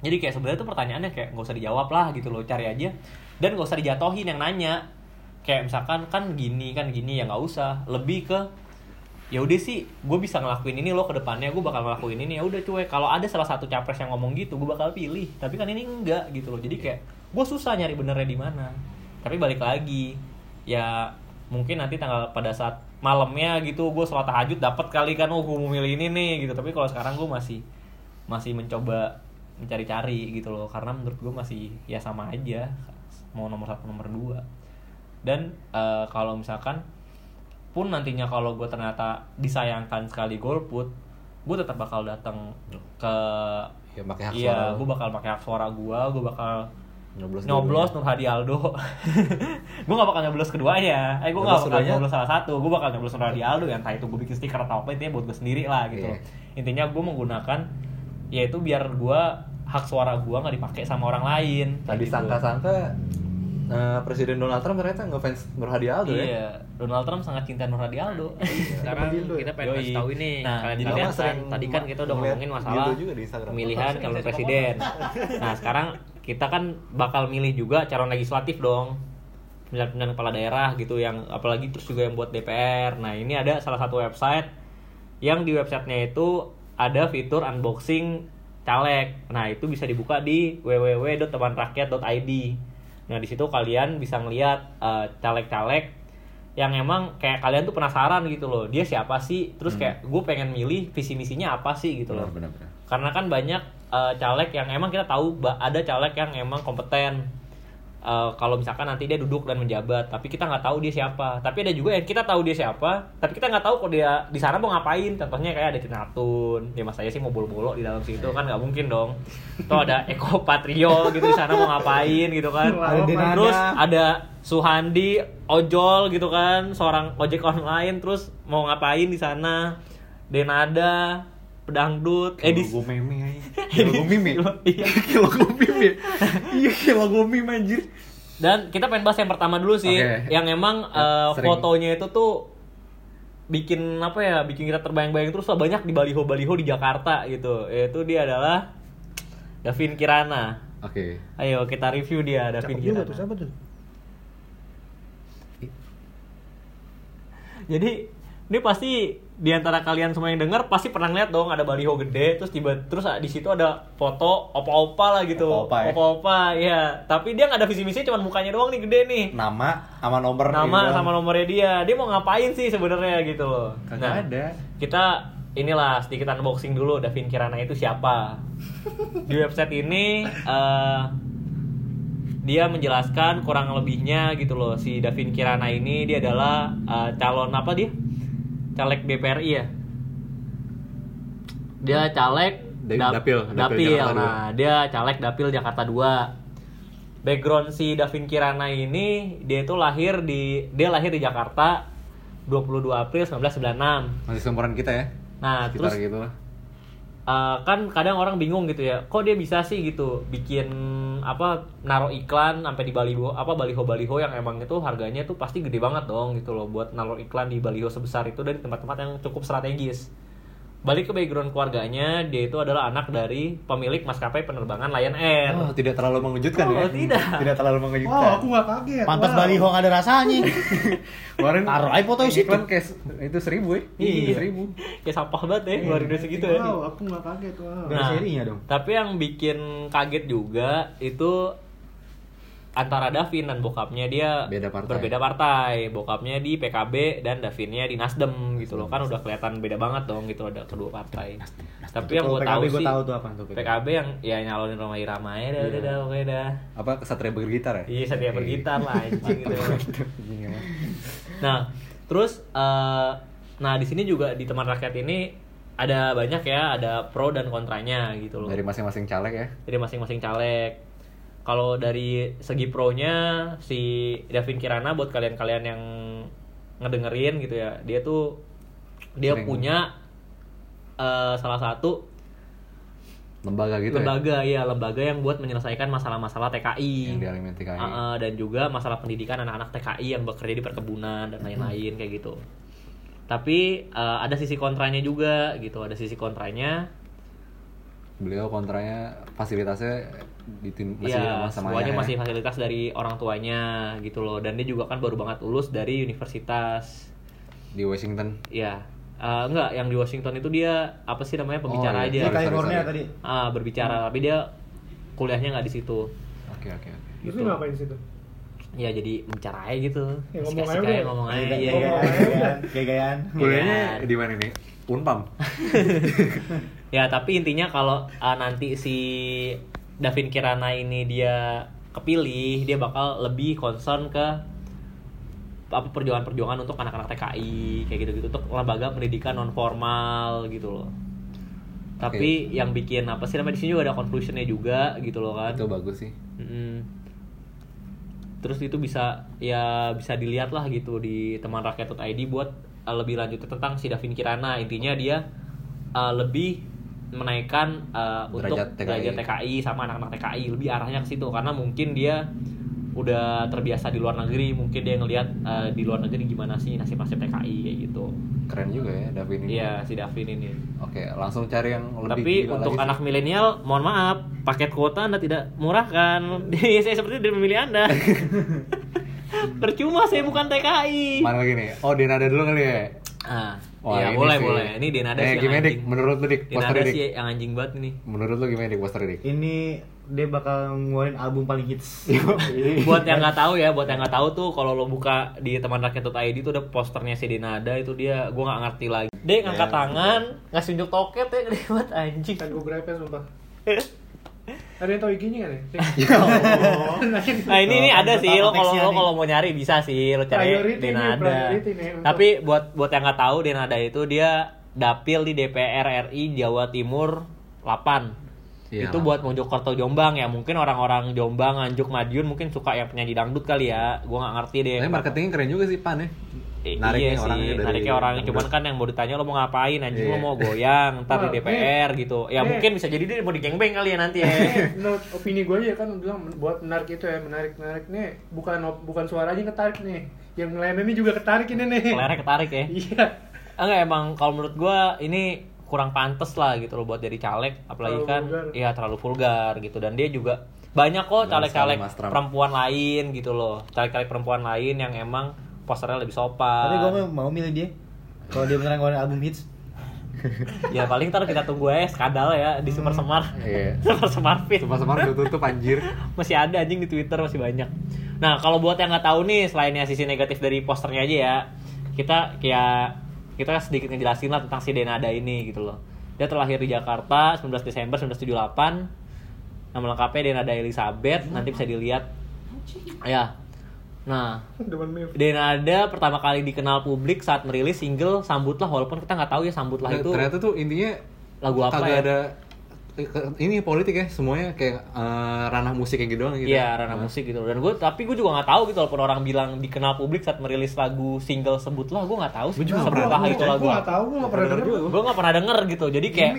Jadi kayak sebenarnya tuh pertanyaannya kayak nggak usah dijawab lah gitu loh cari aja. Dan nggak usah dijatohin yang nanya. Kayak misalkan kan gini kan gini ya nggak usah. Lebih ke ya udah sih gue bisa ngelakuin ini lo ke depannya gue bakal ngelakuin ini. Ya udah cuy kalau ada salah satu capres yang ngomong gitu gue bakal pilih. Tapi kan ini enggak gitu loh. Jadi kayak gue susah nyari benernya di mana. Tapi balik lagi ya mungkin nanti tanggal pada saat malamnya gitu gue sholat tahajud dapat kali kan oh gue mau milih ini nih gitu. Tapi kalau sekarang gue masih masih mencoba mencari-cari gitu loh. Karena menurut gue masih ya sama aja mau nomor satu nomor dua. Dan eh, kalau misalkan pun nantinya kalau gue ternyata disayangkan sekali golput gue tetap bakal datang ke ya pakai hak iya suara gue bakal pakai hak suara gue gue bakal nyoblos nyoblos. Nur Hadi Aldo. [laughs] Gue gak bakal nyoblos keduanya. Eh gue gak bakal keduanya? nyoblos salah satu. Gue bakal nyoblos Nur Hadi Aldo yang entah itu gue bikin stiker atau apa intinya buat gue sendiri lah gitu Iya. intinya gue menggunakan yaitu biar gue hak suara gue nggak dipakai sama orang lain. Tadi Kayak gitu. sangka-sangka eh, presiden Donald Trump ternyata ngefans Nur Hadi Aldo ya? Iya Donald Trump sangat cinta Nur Hadi Aldo. Dildo sekarang ya? kita pengen kasih tahu ini. Nah Jadi jadi kan tadi kan kita udah ngomongin masalah juga di pemilihan calon presiden. nah sekarang kita kan bakal milih juga calon legislatif dong. Pemilihan kepala daerah gitu yang apalagi terus juga yang buat DPR nah ini ada salah satu website yang di websitenya itu ada fitur unboxing caleg. Nah itu bisa dibuka di www.temanrakyat.id nah di situ kalian bisa ngeliat eh, caleg-caleg yang emang kayak kalian tuh penasaran gitu loh dia siapa sih? Terus kayak gue pengen milih visi misinya apa sih? gitu loh. benar benar. Karena kan banyak eh, caleg yang emang kita tahu ada caleg yang emang kompeten. Eh, kalau misalkan nanti dia duduk dan menjabat tapi kita nggak tahu dia siapa. Tapi ada juga yang kita tahu dia siapa tapi kita nggak tahu kok dia di sana mau ngapain. Contohnya kayak ada Tinatun ya mas saya sih mau bolo-bolo di dalam situ kan nggak mungkin dong. Atau ada Eko Patrio gitu di sana mau ngapain gitu kan. Terus ada Suhandi ojol gitu kan seorang ojek online terus mau ngapain di sana. Denada pedangdut eh di logo meme aja [laughs] Kayak logo meme Iya. [laughs] Kayak logo meme iya kayak logo meme anjir Dan kita pengen bahas yang pertama dulu sih, Oke. yang emang Ya, sering. fotonya itu tuh bikin apa ya, bikin kita terbayang-bayang terus lah banyak di baliho-baliho di Jakarta gitu. Yaitu dia adalah Davin Kirana. oke Ayo kita review dia Davin Cakep juga Kirana. tuh, siapa tuh? Jadi ini pasti di antara kalian semua yang denger pasti pernah lihat dong ada baliho gede terus tiba terus di situ ada foto opa-opa lah gitu. Opa-opa ya? Opa-opa, iya. Tapi dia nggak ada visi misi cuma mukanya doang nih gede nih. nama sama nomor nama sama nomornya dia dia mau ngapain sih sebenarnya gitu loh Kagak ada. kita inilah sedikit unboxing dulu Davin Kirana itu siapa [laughs] di website ini eh, dia menjelaskan kurang lebihnya gitu loh si Davin Kirana ini dia adalah eh, calon apa dia caleg DPRI ya? Dia caleg Da- Dapil, Dapil Dapil, nah dia caleg Dapil Jakarta 2 background si Davin Kirana ini dia itu lahir di dia lahir di Jakarta 22 April 1996 masih seumuran kita ya? Nah sekitar terus gitu lah Uh, kan kadang orang bingung gitu ya kok dia bisa sih gitu bikin apa naruh iklan sampai di baliho apa baliho baliho yang emang itu harganya tuh pasti gede banget dong gitu loh buat naruh iklan di baliho sebesar itu dari tempat-tempat yang cukup strategis balik ke background keluarganya dia itu adalah anak dari pemilik maskapai penerbangan Lion Air oh tidak terlalu mengejutkan Oh, ya tidak. tidak terlalu Wow, mengejutkan aku nggak kaget. Pantas wow. baliho ada rasanya. [laughs] kemarin Taruh aja foto di situ. iklan kayak itu seribu ya Iya. seribu [laughs] ya sampah banget ya ngeluarin duit segitu ya Wow, aku nggak kaget. Wow. Nah, serinya dong. Tapi yang bikin kaget juga itu antara Davin dan bokapnya dia Beda partai. berbeda partai. Bokapnya di PKB dan Davinnya di Nasdem gitu loh. Kan udah kelihatan beda banget dong gitu ada kedua partai. Tapi yang gue PKB tahu gua sih tahu tuh apa tuh PKB yang ya nyalonin Roma Irama ya dah, udah dah pokoknya dah. apa kesatria bergitar ya Iya, setia bergitar lah anjing gitu. [laughs] Nah, terus eh, nah di sini juga di teman rakyat ini ada banyak ya, ada pro dan kontranya gitu loh. dari masing-masing caleg ya Jadi masing-masing caleg. Kalau dari segi pro-nya si Davin Kirana buat kalian-kalian yang ngedengerin gitu ya, dia tuh dia Sering. punya eh, salah satu lembaga gitu lembaga ya. lembaga yang buat menyelesaikan masalah-masalah ya TKI. yang TKI Ah, ah, dan juga masalah pendidikan anak-anak TKI yang bekerja di perkebunan dan lain-lain kayak gitu. Tapi eh, ada sisi kontranya juga gitu, ada sisi kontranya beliau kontranya fasilitasnya ditin masih Iya, sama semuanya ayahnya. masih fasilitas dari orang tuanya gitu loh. Dan dia juga kan baru banget lulus dari universitas. di Washington Ya, eh, enggak yang di Washington itu dia apa sih namanya pembicara Oh, aja. iya. Sorry, California sorry. tadi. Ah, berbicara, tapi dia kuliahnya nggak di situ. oke oke Gitu. lu ngapain di situ? Ya jadi bicara aja gitu. Ya, ngomong aja aja udah. ngomong aja. Gaya- Iya, gaya- iya. gaya-gayaan, gaya-gayaan. kuliahnya Iya. di mana nih Unpam [laughs] Ya tapi intinya kalau uh, nanti si Davin Kirana ini dia kepilih, dia bakal lebih concern ke apa perjuangan-perjuangan untuk anak-anak TKI kayak gitu-gitu untuk lembaga pendidikan non formal gitu loh. Tapi yang bikin apa sih namanya di sini juga ada conclusionnya juga gitu loh kan. itu bagus sih Mm-mm. Terus itu bisa ya bisa dilihat lah gitu di teman rakyat.id buat uh, lebih lanjut tentang si Davin Kirana. Intinya dia uh, lebih menaikkan uh, untuk TKI. derajat TKI sama anak-anak TKI lebih arahnya ke situ karena mungkin dia udah terbiasa di luar negeri mungkin dia ngelihat uh, di luar negeri gimana sih nasib-nasib TKI kayak gitu keren juga ya Davin ini iya si Davin ini oke langsung cari yang lebih tapi gila untuk anak milenial, mohon maaf, paket kuota Anda tidak murah kan? [laughs] saya seperti tidak memilih Anda. [laughs] Percuma saya bukan TKI. mana lagi nih oh Denada dulu kali ya Ah, Wah, iya ini boleh sih. boleh. Ini Denada eh, sih yang gimana dik menurut lu dik poster Denada dik sih yang anjing banget ini. menurut lu gimana dik poster dik Ini dia bakal ngeluarin album paling hits. [laughs] buat yang nggak tahu ya, buat yang nggak tahu tuh kalau lo buka di teman rakyat.id itu ada posternya si Denada itu dia, gua nggak ngerti lagi. Dek ngangkat Ya. tangan, ngasih unjuk toket ya gede banget anjing. Kan gue berapa sumpah. [laughs] Ada yang tahu IG-nya nih? [laughs] Ya [laughs] Nah ini ini ada sih lo kalau lo kalau mau nyari bisa sih lo cari Priority Denada. nih untuk- Tapi buat buat yang nggak tahu Denada itu dia dapil di DPR RI Jawa Timur 8. Iya. Itu buat Mojokerto Jombang ya. Mungkin orang-orang Jombang, Nganjuk, Madiun mungkin suka yang penyanyi dangdut kali ya. Gua nggak ngerti deh. Tapi marketingnya keren juga sih Pan ya. Eh, Nariknya iya sih, orangnya dari nariknya orangnya cuman kan yang mau ditanya lo mau ngapain anjing lo Iya. mau goyang ntar di DPR gitu. Ya eh. mungkin bisa jadi dia mau digengbeng kali ya nanti ya. Eh, menurut opini gue aja kan bilang buat menarik itu ya menarik menarik nih. Bukan bukan suaranya yang ketarik nih. Yang ini juga ketarik ini nih. Kelernya ketarik ya. Iya. Enggak emang kalau menurut gua ini kurang pantas lah gitu loh buat jadi caleg. Apalagi Terlalu kan vulgar. ya terlalu vulgar gitu. Dan dia juga banyak kok caleg-caleg perempuan lain gitu loh. Caleg-caleg perempuan lain yang emang posternya lebih sopan Tapi gue mau milih dia. Kalau dia beneran ngeluarin album hits. [laughs] ya paling ntar kita tunggu aja skandal ya di Super Semar [laughs] Iya. Super Semar Fit Semar-semar udah tutup anjir. [laughs] masih ada anjing di Twitter masih banyak. Nah kalau buat yang nggak tahu nih selainnya sisi negatif dari posternya aja ya, kita kayak kita sedikit ngejelasin lah tentang si Denada ini gitu loh. Dia terlahir di Jakarta 19 Desember 1978. Nama lengkapnya Denada Elizabeth, nanti bisa dilihat. Ya. Nah, meme Denada pertama kali dikenal publik saat merilis single Sambutlah walaupun kita nggak tahu ya Sambutlah itu Ternyata tuh intinya lagu apa kagak ya? ada ini politik ya semuanya kayak eh, ranah musik kayak gitu doang gitu. Iya, ranah musik gitu. Dan gue tapi gue juga nggak tahu gitu walaupun orang bilang dikenal publik saat merilis lagu single sebutlah, gue nggak tahu sih sebutlah pernah itu gue lagu. nggak tahu gue nggak pernah denger Gue nggak pernah denger gitu. Jadi kayak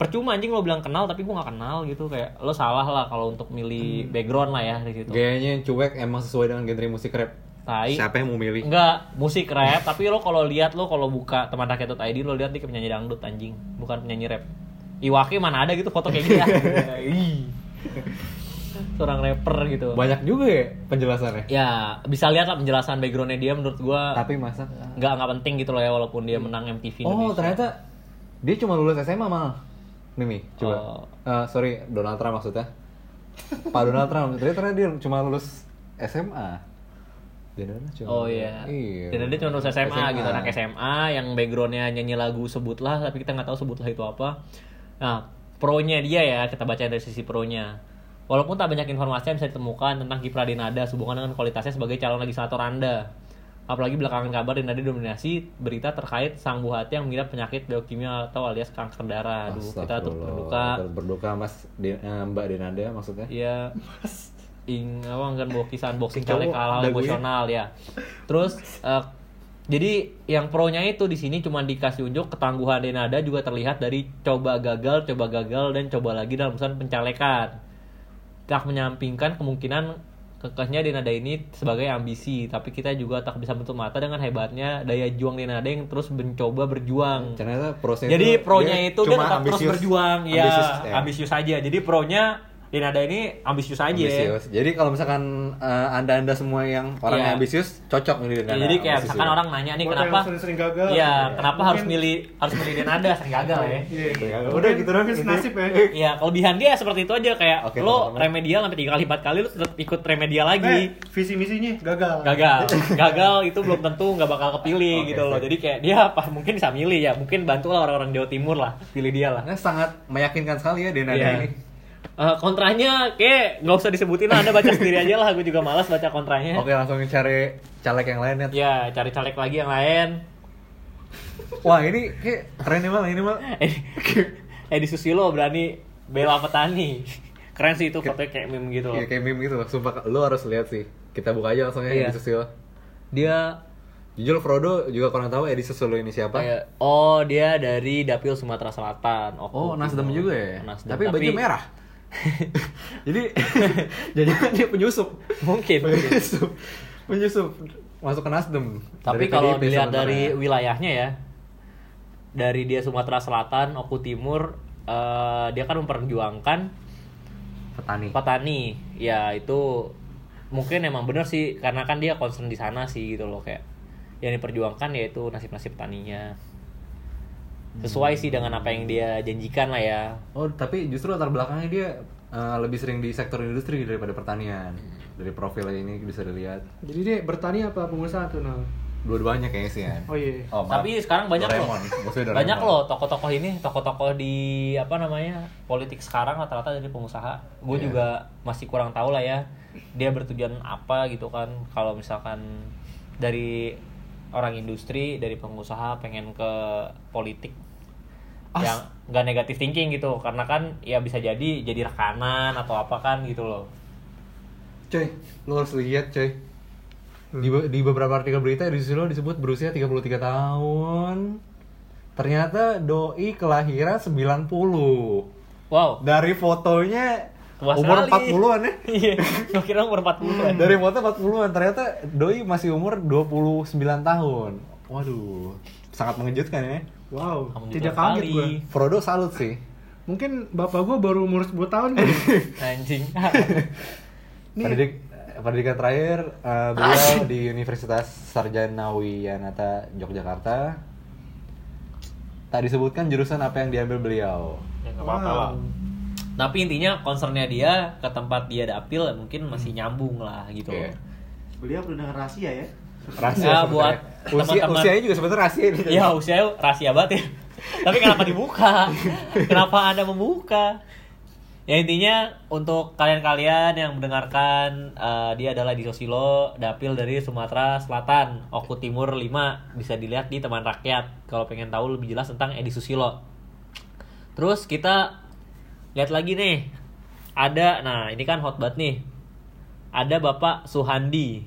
percuma anjing lo bilang kenal tapi gue nggak kenal gitu kayak lo salah lah kalau untuk milih background lah ya di situ. Gayanya cuek emang sesuai dengan genre musik rap. Tai. Siapa yang mau milih? Enggak, musik rap, tapi lo kalau lihat lo kalau buka teman rakyat.id lo lihat dia penyanyi dangdut anjing, bukan penyanyi rap. Iwaki mana ada gitu foto kayak gitu ya. [laughs] Seorang rapper gitu. Banyak juga ya penjelasannya. Ya, bisa lihat lah penjelasan backgroundnya dia menurut gua Tapi masa nggak nggak penting gitu loh ya walaupun dia menang MTV Oh, Indonesia. ternyata dia cuma lulus SMA malah. Nih nih, coba. Oh. Eh, sorry, Donald Trump maksudnya. Pak Donald Trump. Ternyata dia cuma lulus SMA. Cuma Oh iya. Iya. Dan dia cuma lulus SMA, gitu anak SMA yang backgroundnya nyanyi lagu sebutlah tapi kita nggak tahu sebutlah itu apa. Nah, pro-nya dia ya kita baca dari sisi pro-nya. Walaupun tak banyak informasi yang bisa ditemukan tentang kiprah Denada sehubungan dengan kualitasnya sebagai calon legislator Anda. Apalagi belakangan kabar Denada dominasi berita terkait sang buah hati yang mengidap penyakit leukemia atau alias kanker darah. Aduh, kita tuh berduka. Turut berduka Mas De- eh, Mbak Denada maksudnya. Iya. Ing apa kan Cowok, caleg halal dagunya. emosional ya. Terus eh, jadi yang pro-nya itu di sini cuma dikasih unjuk ketangguhan Denada juga terlihat dari coba gagal, coba gagal dan coba lagi dalam urusan pencalekan. Tak menyampingkan kemungkinan kekehnya Denada ini sebagai ambisi, tapi kita juga tak bisa menutup mata dengan hebatnya daya juang Denada yang terus mencoba berjuang. Ternyata prosesnya Jadi pro-nya itu dia tetap terus ambisius. berjuang, Ambisius, ya, ambisius aja. Jadi pro-nya Denada ini ambisius aja. Ambisius. Jadi kalau misalkan eh, anda-anda semua yang Iya. orangnya ambisius cocok Ya, milih Denada. jadi kayak Ambisius misalkan ya. orang nanya nih Buat kenapa sering-sering gagal. Iya, kenapa Mungkin- harus milih harus milih Denada sering gagal ya. Iya. Udah gitu dong, gitu. nasib ya. Iya, kelebihan dia seperti itu aja kayak Oke, lo teman-teman. remedial sampai tiga kali empat kali lo tetap ikut remedial Eh, lagi. visi misinya gagal. Gagal, [laughs] gagal itu belum tentu nggak bakal kepilih Oke, gitu loh. Jadi kayak dia apa mungkin bisa milih ya, mungkin bantulah orang-orang Jawa Timur lah, pilih dia lah. Karena sangat meyakinkan sekali ya Denada Iya. ini. Eh, kontranya kayak nggak usah disebutin lah, anda baca sendiri aja lah. Gue juga malas baca kontranya. Oke langsung cari caleg yang lain ya. Ya, cari caleg lagi yang lain. Wah ini kayak keren nih mal ini mal. [laughs] Edi, Edi Susilo berani bela petani. Keren sih itu fotonya kayak meme gitu loh. Iya kayak meme gitu loh. Sumpah lu harus lihat sih. Kita buka aja langsung ya Iya. Edi Susilo. Dia Jujur Frodo juga kurang tahu Edi Susilo ini siapa. kayak oh dia dari Dapil Sumatera Selatan. Oh, Nasdem juga ya. Nasdem, tapi, baju merah. [laughs] Jadi [laughs] jadi kan dia penyusup. Mungkin. Penyusup. Penyusup masuk ke Nasdem. Tapi Dari kalau PDIP dilihat dari ya. wilayahnya ya, dari dia Sumatera Selatan, Oku Timur, eh, dia kan memperjuangkan petani. petani. Ya itu mungkin emang bener sih karena kan dia concern di sana sih gitu loh kayak yang diperjuangkan yaitu nasib-nasib petaninya. Sesuai sih dengan apa yang dia janjikan lah ya. Oh, tapi justru latar belakangnya dia eh, lebih sering di sektor industri daripada pertanian. Dari profilnya ini bisa dilihat. Jadi dia bertani apa pengusaha tuh nah? dua-duanya kayaknya sih ya. Oh iya. Oh, maaf. Tapi sekarang banyak loh. Doraemon. Doraemon. Banyak loh tokoh-tokoh ini, tokoh-tokoh di apa namanya politik sekarang rata-rata dari pengusaha. Gue Iya. juga masih kurang tahu lah ya. Dia bertujuan apa gitu kan? Kalau misalkan dari orang industri, dari pengusaha pengen ke politik As- yang nggak negatif thinking gitu karena kan ya bisa jadi jadi rekanan atau apa kan gitu loh Coy, lo harus lihat coy. Di, be- di beberapa artikel berita di Susilo disebut berusia 33 tahun. Ternyata doi kelahiran 90. wow Dari fotonya tua umur sekali. 40-an ya. [laughs] iya gue kira umur 40 Dari foto 40-an ternyata doi masih umur 29 tahun. Waduh, sangat mengejutkan ya. Wow, tidak kaget gue. Frodo salut sih. Mungkin bapak gue baru umur 10 tahun [laughs] anjing. [laughs] Pendidik pendidikan terakhir eh, beliau di Universitas Sarjana Wiyanata Yogyakarta. Tak disebutkan jurusan apa yang diambil beliau. ya nggak apa-apa lah Wow. Tapi intinya concernnya dia ke tempat dia dapil mungkin masih nyambung lah gitu Iya. Beliau perlu dengan rahasia ya. Rahasia Ya, buat usia teman-teman. usianya juga sebenarnya rahasia ini. ya usia rahasia banget ya tapi kenapa dibuka kenapa anda membuka ya intinya untuk kalian-kalian yang mendengarkan eh, dia adalah di Sosilo dapil dari Sumatera Selatan Oku Timur 5 bisa dilihat di teman rakyat kalau pengen tahu lebih jelas tentang Edi Susilo terus kita lihat lagi nih. Ada nah ini kan hot banget nih. Ada Bapak Suhandi.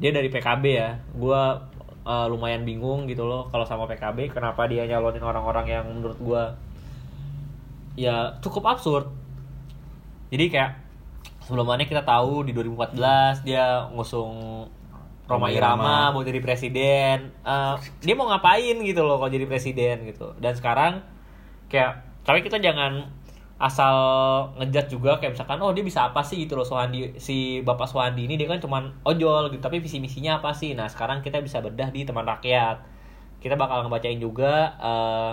Dia dari PKB ya. Gua eh, lumayan bingung gitu loh kalau sama PKB kenapa dia nyalonin orang-orang yang menurut gua ya cukup absurd. Jadi kayak sebelumnya kita tahu di 2014 dia ngusung Roma Irama mau jadi presiden. Eh, dia mau ngapain gitu loh kalau jadi presiden gitu. Dan sekarang kayak tapi kita jangan asal ngejat juga kayak misalkan oh dia bisa apa sih gitu loh Sohandi si Bapak Sohandi ini dia kan cuman ojol gitu tapi visi misinya apa sih nah sekarang kita bisa bedah di teman rakyat kita bakal ngebacain juga eh,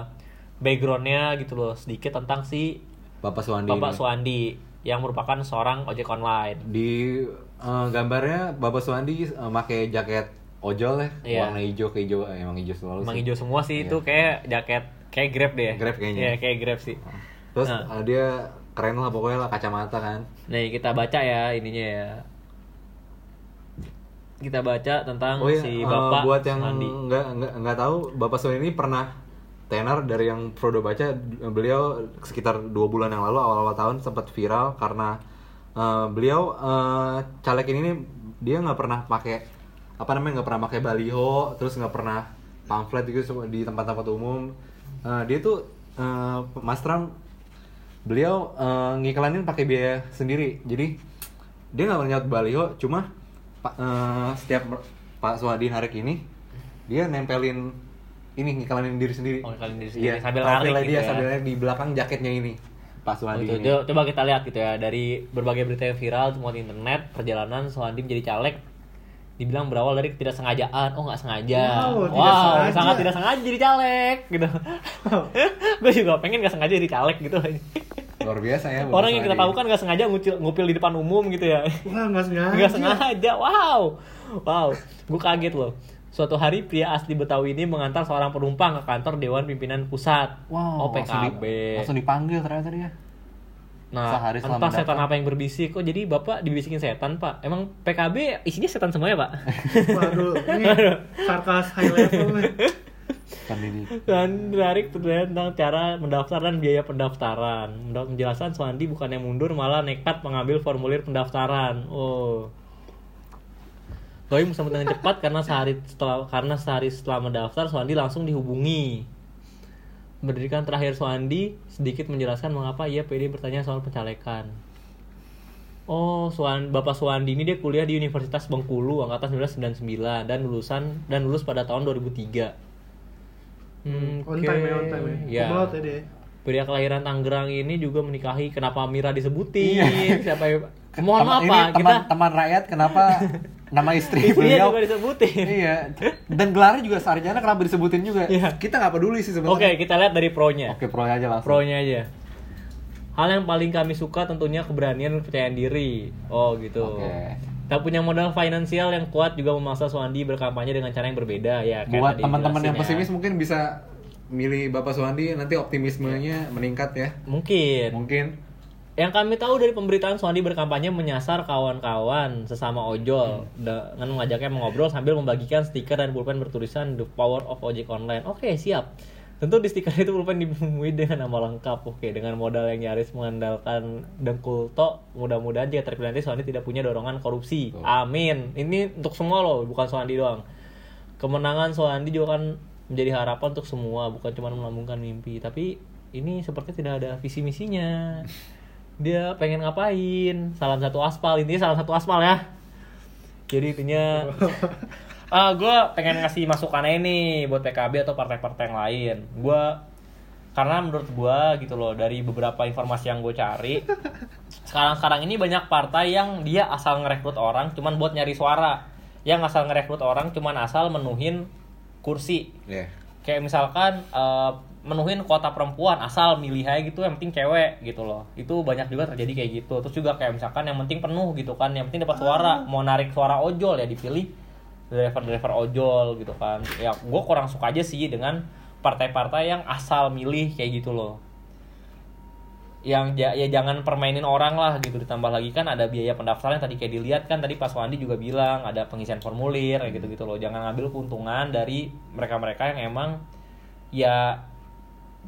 backgroundnya gitu loh sedikit tentang si Bapak Suwandi. Bapak ini. Suwandi yang merupakan seorang ojek online Di eh, gambarnya Bapak Suwandi eh, pakai jaket ojol ya, Iya. warna hijau ke hijau, emang hijau selalu emang sih. hijau semua sih Iya. itu kayak jaket kayak grab deh Grab kayaknya. Iya, kayak grab sih Terus Nah. eh, dia keren lah pokoknya lah kacamata kan. Nih kita baca ya ininya ya. Kita baca tentang Oh iya, si eh, Bapak buat yang nggak nggak nggak tahu Bapak Suwandi ini pernah tenar dari yang Frodo baca beliau sekitar dua bulan yang lalu awal-awal tahun sempat viral karena eh, beliau eh, caleg ini nih, dia nggak pernah pakai apa namanya nggak pernah pakai baliho terus nggak pernah pamflet gitu di tempat-tempat umum Eh, dia tuh eh, Mas Trump beliau eh, ngiklanin pakai biaya sendiri. Jadi dia nggak nyaut baliho cuma eh, setiap Pak Suhadi narik ini dia nempelin ini ngiklanin diri sendiri. Oh, ngiklanin diri sendiri, iya, sambil narik gitu dia ya. sambil di belakang jaketnya ini Pak Oh, Suhadi itu, ini. itu- coba kita lihat gitu ya dari berbagai berita yang viral semua di internet perjalanan Suhandi menjadi caleg dibilang berawal dari ketidaksengajaan. Oh nggak sengaja. Wow, tidak sengaja. sangat tidak sengaja jadi caleg gitu [laughs] gue juga pengen nggak sengaja jadi caleg gitu. Luar biasa ya orang yang kita tahu kan nggak sengaja ngupil, ngupil di depan umum gitu ya. Wah, nggak sengaja. Nggak sengaja, wow, wow, gue kaget loh. Suatu hari pria asli Betawi ini mengantar seorang penumpang ke kantor Dewan Pimpinan Pusat. oh wow langsung, di- langsung dipanggil ternyata dia Nah, sehari entah setan apa yang berbisik. Kok jadi bapak dibisikin setan pak? Emang PKB isinya setan semua ya pak? [laughs] Waduh, ini sarkas high level nih. pendidik Dan menarik tentang cara mendaftar dan biaya pendaftaran. Mendapat penjelasan Suwandi bukan yang mundur malah nekat mengambil formulir pendaftaran. Oh. Doi bersambut dengan cepat karena sehari setelah karena sehari setelah mendaftar Suwandi langsung dihubungi. Berdirikan terakhir Suwandi sedikit menjelaskan mengapa ia pede bertanya soal pencalekan. Oh, Suwan, Bapak Suwandi ini dia kuliah di Universitas Bengkulu angkatan 1999 dan lulusan dan lulus pada tahun 2003. Hmm, On oke. time ya, on time ya. Tadi ya. Pria kelahiran Tangerang ini juga menikahi kenapa Mira disebutin? Siapa yang Mohon maaf Teman- ini Pak, kita teman teman rakyat kenapa nama istri istrinya beliau juga disebutin. iya dan gelarnya juga sarjana kenapa disebutin juga Iya. kita nggak peduli sih Oke, sebenarnya kita lihat dari pro-nya. oke pro aja langsung Pro-nya aja. Hal yang paling kami suka tentunya keberanian dan kepercayaan diri. Oh, gitu. Oke. Tak punya modal finansial yang kuat juga memaksa Suwandi berkampanye dengan cara yang berbeda ya. Buat teman-teman yang ya. pesimis mungkin bisa milih Bapak Suwandi nanti optimismenya meningkat ya. Mungkin. Mungkin. Yang kami tahu dari pemberitaan Suwandi berkampanye menyasar kawan-kawan sesama ojol dengan mengajaknya mengobrol sambil membagikan stiker dan pulpen bertulisan The Power of Ojek Online. Oke, siap. Tentu di stiker itu pulpen dibumbui dengan nama lengkap. Oke, dengan modal yang nyaris mengandalkan dengkul tok, mudah-mudahan jika terpilih nanti Suwandi tidak punya dorongan korupsi. Amin. Ini untuk semua loh, bukan Suwandi doang. Kemenangan Suwandi juga kan menjadi harapan untuk semua, bukan cuma melambungkan mimpi. Tapi ini sepertinya tidak ada visi misinya. Dia pengen ngapain? Salah satu aspal, intinya salah satu aspal ya. Jadi intinya [laughs] ah gue pengen ngasih masukan nih buat PKB atau partai-partai yang lain. Gue karena menurut gue gitu loh dari beberapa informasi yang gue cari sekarang-sekarang ini banyak partai yang dia asal ngerekrut orang cuman buat nyari suara yang asal ngerekrut orang cuman asal menuhin kursi. Ya. kayak misalkan eh, menuhin kuota perempuan asal milih aja gitu yang penting cewek gitu loh. Itu banyak juga terjadi kayak gitu. Terus juga kayak misalkan yang penting penuh gitu kan yang penting dapat suara. Mau narik suara ojol ya dipilih driver driver ojol gitu kan. Ya gue kurang suka aja sih dengan partai-partai yang asal milih kayak gitu loh yang ja- ya jangan permainin orang lah gitu ditambah lagi kan ada biaya pendaftaran yang tadi kayak dilihat kan tadi Pak Wandi juga bilang ada pengisian formulir kayak gitu gitu loh. Jangan ngambil keuntungan dari mereka-mereka yang emang ya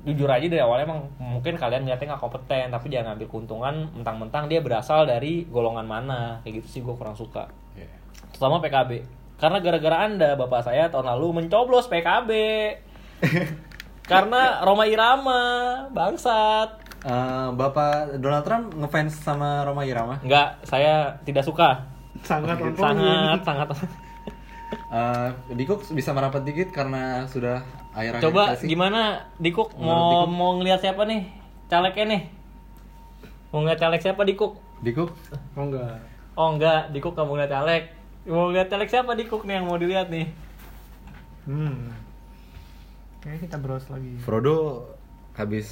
jujur aja dari awalnya emang mungkin kalian ngeliatnya nggak kompeten tapi jangan ngambil keuntungan mentang-mentang dia berasal dari golongan mana kayak gitu sih gue kurang suka. Ya. terutama PKB karena gara-gara anda bapak saya tahun lalu mencoblos PKB [laughs] karena Roma Irama bangsat Eh, Bapak Donald Trump ngefans sama Roma Irama. Enggak, saya tidak suka. sangat point. Sangat, sangat. Eh, Dikuk bisa merapat dikit karena sudah akhir Coba gimana Dikuk mau Dikuk? mau ngelihat siapa nih? Calegnya nih. Mau ngeliat caleg siapa Dikuk? Dikuk Oh enggak. Oh enggak, Dikuk kamu ngeliat caleg. Mau ngeliat caleg siapa Dikuk nih yang mau dilihat nih? Hmm. Kayaknya kita browse lagi. Frodo habis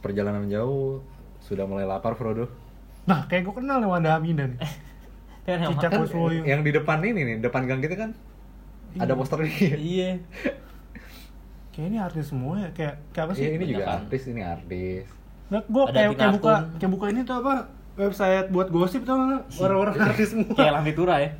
perjalanan jauh sudah mulai lapar Frodo. Nah, kayak gue kenal nih [laughs] Wanda Hamida nih. Yang Cicak Kan Kuswoyo. yang di depan ini nih, depan gang kita kan ada poster ini. Iya. [laughs] Kayak ini artis semua ya. Kayak kayak apa sih? Iya, ini juga kan? artis, ini artis. Nah, gue Ada kayak kayak buka kayak buka ini tuh apa? Website buat gosip tuh orang-orang artis semua. Kayak Lampitura ya.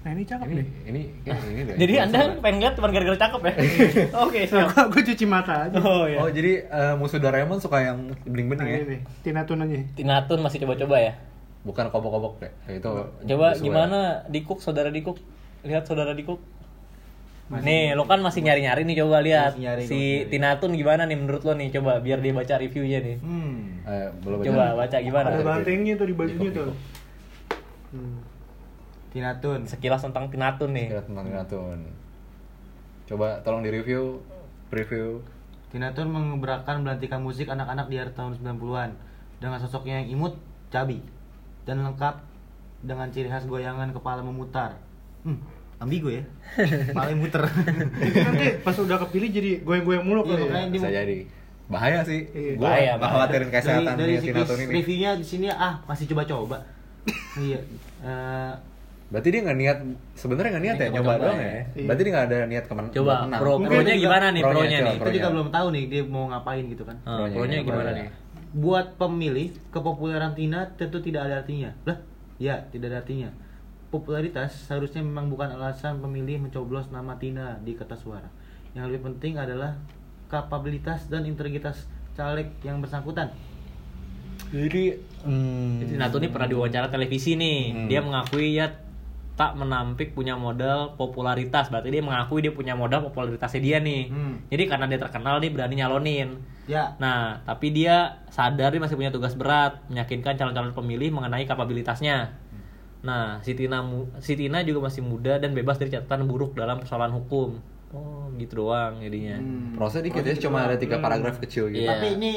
Nah, ini cakep Ini nih. ini ya, ini deh. Jadi Anda pengen lihat cuma gara-gara cakep ya? [laughs] [laughs] Oke, siap. gue cuci mata aja. Oh iya. Oh, jadi eh, musuh Doraemon suka yang bening-bening Nah, ya? ini nih, Tina Tunanya. Tinatun masih coba-coba ya? Bukan kobok-kobok deh. Itu Coba gimana Dikuk, saudara Dikuk? Lihat saudara Dikuk. nih, lo kan masih nyari-nyari nih coba lihat Masih nyari, si masih nyari. Tinatun gimana nih menurut lo nih coba biar dia baca reviewnya nih. Hmm. Eh, belum Coba baca gimana? Ada bantengnya tuh di bajunya tuh. Hmm. Tinatun. Sekilas tentang Tinatun nih. Kira tentang Tinatun. Coba tolong di review, preview. Tinatun mengebrakan belantikan musik anak-anak di akhir tahun 90-an dengan sosoknya yang imut, cabi, dan lengkap dengan ciri khas goyangan kepala memutar. Hmm, ambigu ya. [laughs] Kepala yang muter. Nanti pas udah kepilih jadi goyang-goyang mulu Iya, kali makanya ya. Bisa jadi. Bahaya sih. Iya. Gua Bahaya, bahaya. khawatirin dari, kesehatan dari si Tinatun si ini. reviewnya di sini ah masih coba-coba. iya. Eh, Berarti dia nggak niat, sebenarnya nggak niat Ini ya nyoba doang ya. ya. Iya. Berarti dia nggak ada niat kemen Coba menang. pro Mungkin pronya juga- gimana nih pro-nya, nih? kita juga belum tahu nih dia mau ngapain gitu kan. Ah, Pro-nya, gimana nih? Buat pemilih, kepopuleran Tina tentu tidak ada artinya. Lah, ya, tidak ada artinya. Popularitas seharusnya memang bukan alasan pemilih mencoblos nama Tina di kertas suara. Yang lebih penting adalah kapabilitas dan integritas caleg yang bersangkutan. Jadi, hmm, Jadi Tinatun ini pernah diwawancara televisi nih. Hmm. Dia mengakui ya tak menampik punya modal popularitas. Berarti dia mengakui dia punya modal popularitasnya dia nih. Hmm. Jadi karena dia terkenal dia berani nyalonin. Ya, Nah, tapi dia sadar dia masih punya tugas berat meyakinkan calon-calon pemilih mengenai kapabilitasnya. Nah, si Tina, mu- si Tina juga masih muda dan bebas dari catatan buruk dalam persoalan hukum. Oh, gitu doang jadinya. Hmm. proses dikit ya, cuma ada tiga paragraf kecil gitu. Iya. tapi ini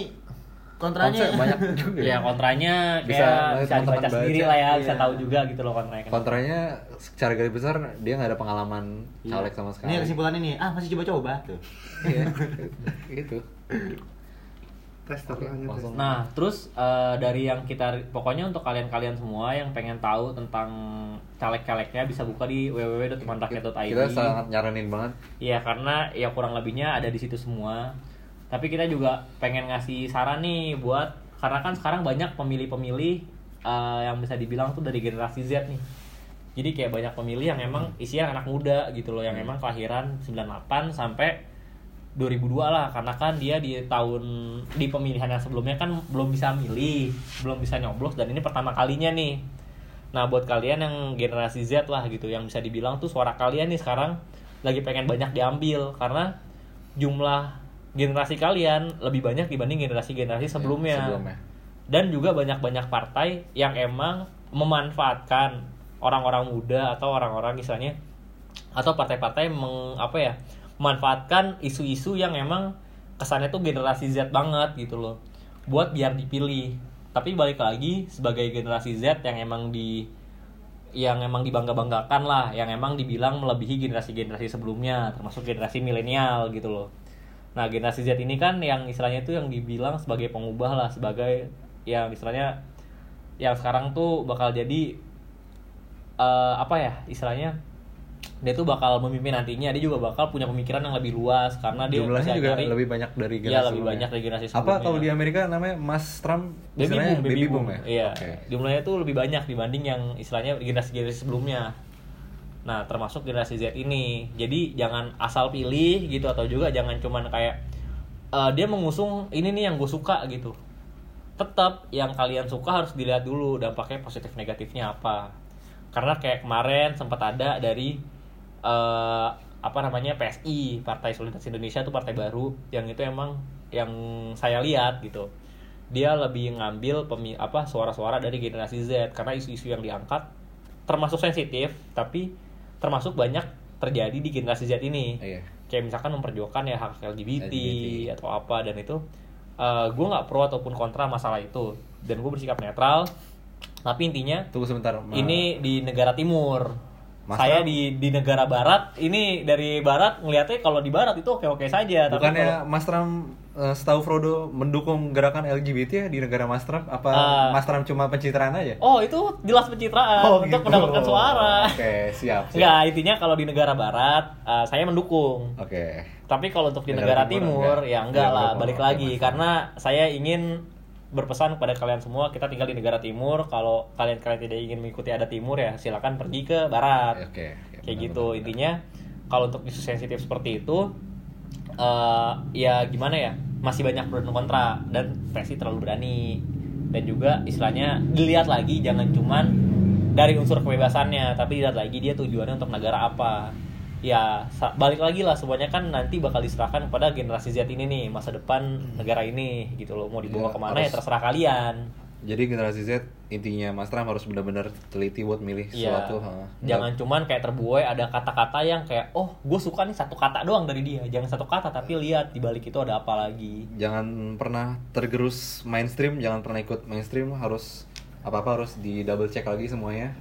Konsep kontranya banyak [laughs] juga. Ya kontranya Bisa kayak bisa, dibaca baca. sendiri lah ya, bisa Iya. tahu juga gitu loh kontranya. Kontranya secara garis besar dia nggak ada pengalaman caleg sama sekali. Ini kesimpulannya nih, ah masih coba-coba tuh. Iya. [laughs] gitu. langsung. Nah, terus eh, dari yang kita pokoknya untuk kalian-kalian semua yang pengen tahu tentang caleg-calegnya bisa buka di www.temanrakyat.id. Kita sangat nyaranin banget. Iya, karena ya kurang lebihnya ada di situ semua. Tapi kita juga pengen ngasih saran nih buat karena kan sekarang banyak pemilih-pemilih eh, yang bisa dibilang tuh dari generasi Z nih. Jadi kayak banyak pemilih yang emang isinya anak muda gitu loh, yang emang kelahiran 98 sampai 2002 lah karena kan dia di tahun di pemilihan yang sebelumnya kan belum bisa milih, belum bisa nyoblos dan ini pertama kalinya nih. Nah, buat kalian yang generasi Z lah gitu yang bisa dibilang tuh suara kalian nih sekarang lagi pengen banyak diambil karena jumlah generasi kalian lebih banyak dibanding generasi-generasi sebelumnya. Iya, sebelumnya. Dan juga banyak-banyak partai yang emang memanfaatkan orang-orang muda atau orang-orang misalnya atau partai-partai meng, apa ya memanfaatkan isu-isu yang emang kesannya tuh generasi Z banget gitu loh buat biar dipilih tapi balik lagi sebagai generasi Z yang emang di yang emang dibangga-banggakan lah yang emang dibilang melebihi generasi-generasi sebelumnya termasuk generasi milenial gitu loh nah generasi Z ini kan yang istilahnya itu yang dibilang sebagai pengubah lah sebagai yang istilahnya yang sekarang tuh bakal jadi eh, apa ya istilahnya dia tuh bakal memimpin nantinya dia juga bakal punya pemikiran yang lebih luas karena dia Jumlahnya juga lebih banyak dari generasi Iya, lebih sebelumnya. banyak dari generasi Apa kalau di Amerika namanya Mas Trump baby boom, baby, boom, ya? Iya. Oke. Jumlahnya tuh lebih banyak dibanding yang istilahnya generasi-generasi sebelumnya. Nah, termasuk generasi Z ini. Jadi jangan asal pilih gitu atau juga jangan cuman kayak eh, dia mengusung ini nih yang gue suka gitu. Tetap yang kalian suka harus dilihat dulu dampaknya positif negatifnya apa. Karena kayak kemarin sempat ada dari eh, apa namanya PSI Partai Solidaritas Indonesia tuh partai baru yang itu emang yang saya lihat gitu dia lebih ngambil pemi apa suara-suara dari generasi Z karena isu-isu yang diangkat termasuk sensitif tapi termasuk banyak terjadi di generasi Z ini Iya. kayak misalkan memperjuangkan ya hak LGBT, LGBT. atau apa dan itu gue nggak pro ataupun kontra masalah itu dan gue bersikap netral tapi intinya Tunggu sebentar. Ma- ini di negara timur Mas saya Ram? di di negara barat ini dari barat ngelihatnya kalau di barat itu oke oke saja tapi Bukannya kalau- Mas Trump eh, setahu Frodo mendukung gerakan LGBT ya di negara Mas Trump? Apa Ah. Mas Trump cuma pencitraan aja? oh itu jelas pencitraan untuk gitu. mendapatkan suara Oke, siap. siap. Enggak, intinya kalau di negara barat eh, saya mendukung Oke. tapi kalau untuk di Negara negara, timur timur, enggak. ya enggak Iya, lah balik lagi karena saya ingin berpesan kepada kalian semua kita tinggal di negara timur kalau kalian kalian tidak ingin mengikuti ada timur ya silakan pergi ke barat Oke. kayak oke, benar, gitu benar, intinya kalau untuk isu sensitif seperti itu eh ya gimana ya masih banyak pro dan kontra dan versi terlalu berani. Dan juga istilahnya dilihat lagi jangan cuman dari unsur kebebasannya tapi dilihat lagi dia tujuannya untuk negara apa. Ya balik lagi lah semuanya kan nanti bakal diserahkan kepada generasi Z ini nih masa depan negara ini gitu loh. Mau dibawa Ya, ke mana ya harus- terserah kalian Jadi generasi Z intinya Mas Trump harus benar-benar teliti buat milih Iya. sesuatu. ha. Jangan cuman kayak terbuai ada kata-kata yang kayak oh gue suka nih satu kata doang dari dia. Jangan satu kata tapi lihat di balik itu ada apa lagi. jangan pernah tergerus mainstream, jangan pernah ikut mainstream, harus apa-apa harus di double check lagi semuanya.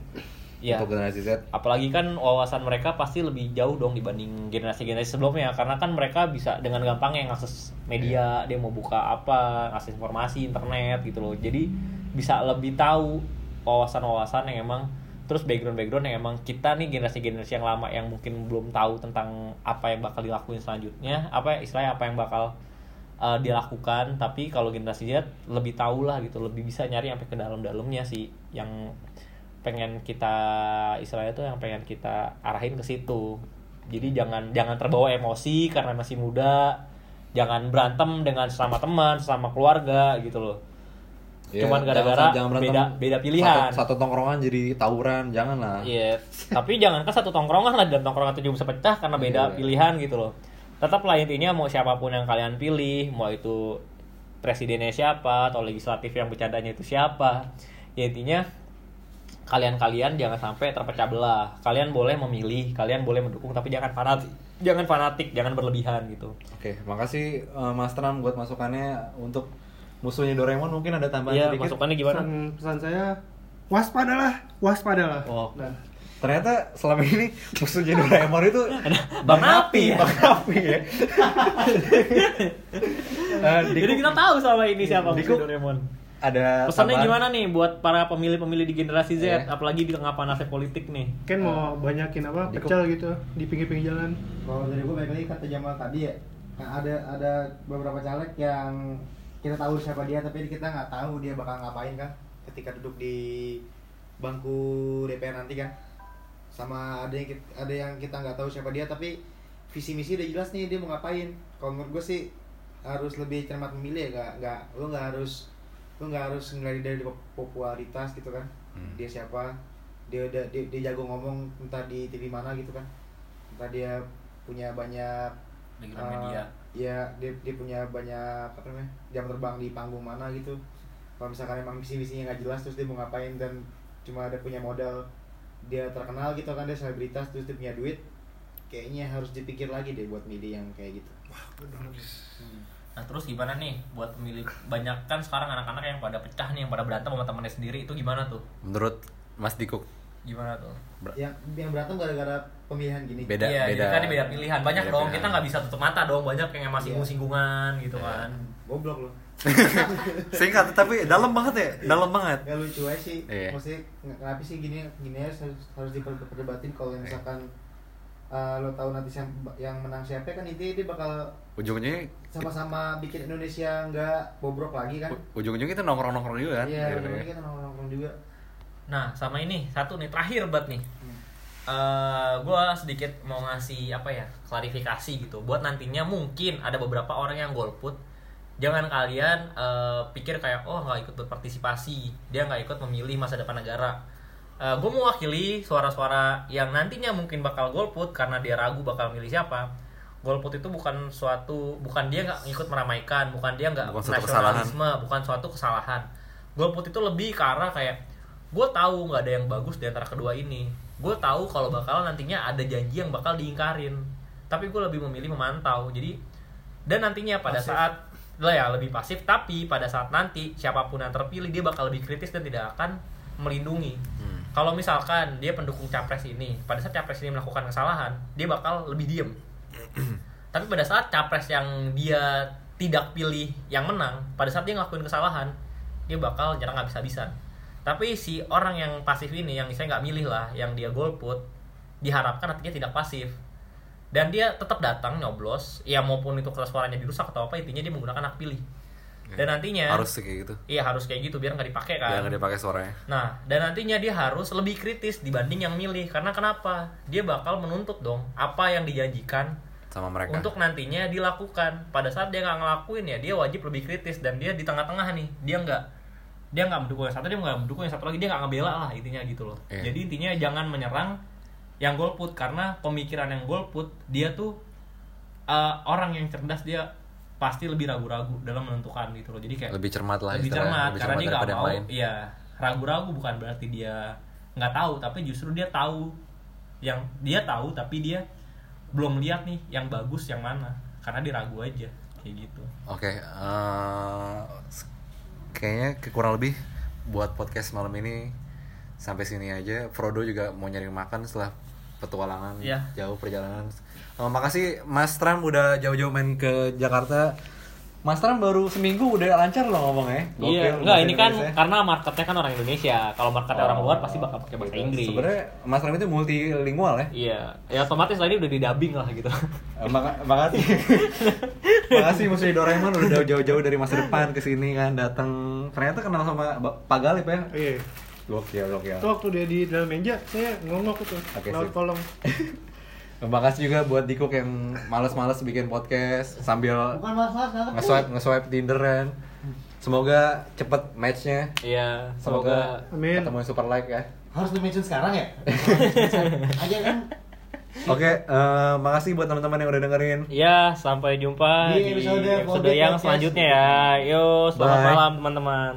Iya. Untuk generasi Z. Apalagi kan wawasan mereka pasti lebih jauh dong dibanding generasi-generasi sebelumnya karena kan mereka bisa dengan gampangnya ngakses media, dia mau buka apa, ngakses informasi internet gitu loh. Jadi bisa lebih tahu wawasan-wawasan yang emang terus background-background yang emang kita nih generasi-generasi yang lama yang mungkin belum tahu tentang apa yang bakal dilakuin selanjutnya, apa ya, istilahnya apa yang bakal uh, dilakukan tapi kalau generasi Z lebih tahu lah gitu lebih bisa nyari sampai ke dalam-dalamnya sih yang pengen kita istilahnya tuh yang pengen kita arahin ke situ jadi jangan jangan terbawa emosi karena masih muda jangan berantem dengan sesama teman sesama keluarga gitu loh Ya, Cuman gara-gara beda- beda pilihan. Satu, satu tongkrongan jadi tawuran, jangan lah. Iya, tapi jangan kan satu tongkrongan lah dan tongkrongan itu juga bisa pecah karena beda Iya. pilihan gitu loh. Tetaplah intinya mau siapa pun yang kalian pilih, mau itu presidennya siapa atau legislatif yang bercandanya itu siapa, ya intinya kalian-kalian jangan sampai terpecah belah. Kalian boleh memilih, kalian boleh mendukung, tapi jangan fanatik, jangan fanatik, jangan berlebihan gitu. Oke, makasih eh, Mas Trump buat masukannya untuk musuhnya Doraemon mungkin ada tambahan Iya, sedikit. masukannya gimana? Pesan, pesan saya waspadalah, waspadalah. Oh. Nah, Ternyata selama ini musuhnya Doraemon itu [laughs] Bang Api ya? Bang Api ya. [laughs] Diko- Jadi kita tahu sama ini siapa musuh Doraemon. Ada Pesannya tambahan? gimana nih buat para pemilih-pemilih di generasi Z, Iya. apalagi di tengah panasnya politik nih? Kan mau banyakin apa? Di- Pecel gitu di pinggir-pinggir jalan. Kalau dari gue balik lagi kata Jamal tadi ya, nah, ada ada beberapa caleg yang kita tahu siapa dia tapi kita nggak tahu dia bakal ngapain kan ketika duduk di bangku DPR nanti kan. Sama ada yang kita, ada yang kita nggak tahu siapa dia tapi visi misi udah jelas nih dia mau ngapain. Kalau menurut gue sih harus lebih cermat memilih ya, nggak nggak lu nggak harus lu nggak harus ngelihat dari popularitas gitu kan. Hmm. Dia siapa? Dia udah dia, dia jago ngomong entah di TV mana gitu kan. Entah dia punya banyak uh, media. ya dia dia punya banyak apa namanya jam terbang di panggung mana gitu kalau misalkan emang visi misinya nggak jelas terus dia mau ngapain dan cuma ada punya modal dia terkenal gitu kan dia selebritas terus dia punya duit kayaknya harus dipikir lagi deh buat milih yang kayak gitu Hmm. Nah terus gimana nih buat pemilih banyak kan sekarang anak-anak yang pada pecah nih yang pada berantem sama temannya sendiri itu gimana tuh? menurut Mas Diko Gimana tuh? ber- yang yang berantem gara-gara pemilihan gini Beda, iya, beda. jadi kan ini beda pilihan. Banyak Beda dong. pilihan. Kita nggak bisa tutup mata dong. Banyak yang emang Iya. singgung-singgungan gitu Iya. kan. goblok loh [laughs] singkat tapi dalam banget ya dalam banget Gak lucu aja sih Iya. maksudnya kenapa sih gini gini harus, harus diperdebatin kalau Iya. misalkan uh, lo tahu nanti yang yang menang siapa kan intinya dia bakal ujungnya sama-sama bikin Indonesia nggak bobrok lagi kan? Ujung-ujungnya kita nongkrong-nongkrong juga kan? Iya Gitu, ujungnya ya. kita nongkrong juga. Nah sama ini satu nih terakhir buat nih. Hmm. eh gue sedikit mau ngasih apa ya klarifikasi gitu. Buat nantinya mungkin ada beberapa orang yang golput. Jangan kalian eh, pikir kayak oh nggak ikut berpartisipasi. Dia nggak ikut memilih masa depan negara. Gue mewakili suara-suara yang nantinya mungkin bakal golput karena dia ragu bakal milih siapa golput itu bukan suatu bukan dia nggak ikut meramaikan bukan dia nggak nasionalisme bukan suatu kesalahan. Golput itu lebih ke arah kayak gue tahu nggak ada yang bagus di antara kedua ini. Gue tahu kalau bakal nantinya ada janji yang bakal diingkarin. Tapi gue lebih memilih memantau. Jadi dan nantinya pada Pasif. saat lah ya lebih pasif. Tapi pada saat nanti siapa pun yang terpilih dia bakal lebih kritis dan tidak akan melindungi. Hmm. kalau misalkan dia pendukung capres ini pada saat capres ini melakukan kesalahan dia bakal lebih diem tapi pada saat capres yang dia tidak pilih yang menang pada saat dia ngelakuin kesalahan dia bakal nyerang habis-habisan. Tapi si orang yang pasif ini yang saya nggak milih lah yang dia golput diharapkan nantinya tidak pasif. Dan dia tetap datang nyoblos ya maupun itu kertas suaranya dirusak atau apa intinya dia menggunakan hak pilih dan nantinya harus kayak gitu iya harus kayak gitu biar nggak dipakai kan biar nggak dipakai suaranya Nah, dan nantinya dia harus lebih kritis dibanding yang milih. Karena kenapa? Dia bakal menuntut dong apa yang dijanjikan sama mereka untuk nantinya dilakukan. Pada saat dia nggak ngelakuin ya, dia wajib lebih kritis dan dia di tengah-tengah nih. Dia nggak dia nggak mendukung yang satu, dia nggak mendukung yang satu lagi, dia nggak ngebela lah intinya gitu loh. Iya. Jadi intinya jangan menyerang yang golput karena pemikiran yang golput dia tuh uh, orang yang cerdas dia pasti lebih ragu-ragu dalam menentukan gitu loh. Jadi kayak lebih cermat lah lebih istilahnya. cermat lebih karena dia nggak mau iya ragu-ragu bukan berarti dia nggak tahu tapi justru dia tahu yang dia tahu tapi dia belum lihat nih yang bagus yang mana karena dia ragu aja kayak gitu Oke, eh, s- kayaknya ke- kurang lebih buat podcast malam ini sampai sini aja. Frodo juga mau nyari makan setelah petualangan Iya. jauh perjalanan. Eh, makasih Mas Tram udah jauh-jauh main ke Jakarta. Mas Tram baru seminggu udah lancar loh ngomongnya. Gokil, iya enggak ini kan Indonesia. karena marketnya kan orang Indonesia kalau marketnya orang luar pasti bakal pakai bahasa Gitu. Inggris Sebenarnya Mas Tram itu multilingual ya. iya ya otomatis tadi udah di dubbing lah gitu Eh, maka- makasih. [laughs] makasih Mas Doraemon udah jauh-jauh dari masa depan ke sini kan datang. Ternyata kenal sama Pak Galip ya. Iya. Gokil, gokil. Itu waktu dia di dalam meja, saya ngongok tuh. Oke, laut sip. kolong. [laughs] Terima kasih juga buat Diko yang males-males bikin podcast sambil nge-swipe nge-swipe Tinder kan. Semoga cepet matchnya. iya Semoga, semoga Amin. ketemu yang super like ya. harus di mention sekarang ya [laughs] aja kan Oke, eh, makasih buat teman-teman yang udah dengerin. Ya, sampai jumpa Di di episode episode, yang selanjutnya ya. Yo, selamat Bye. malam teman-teman.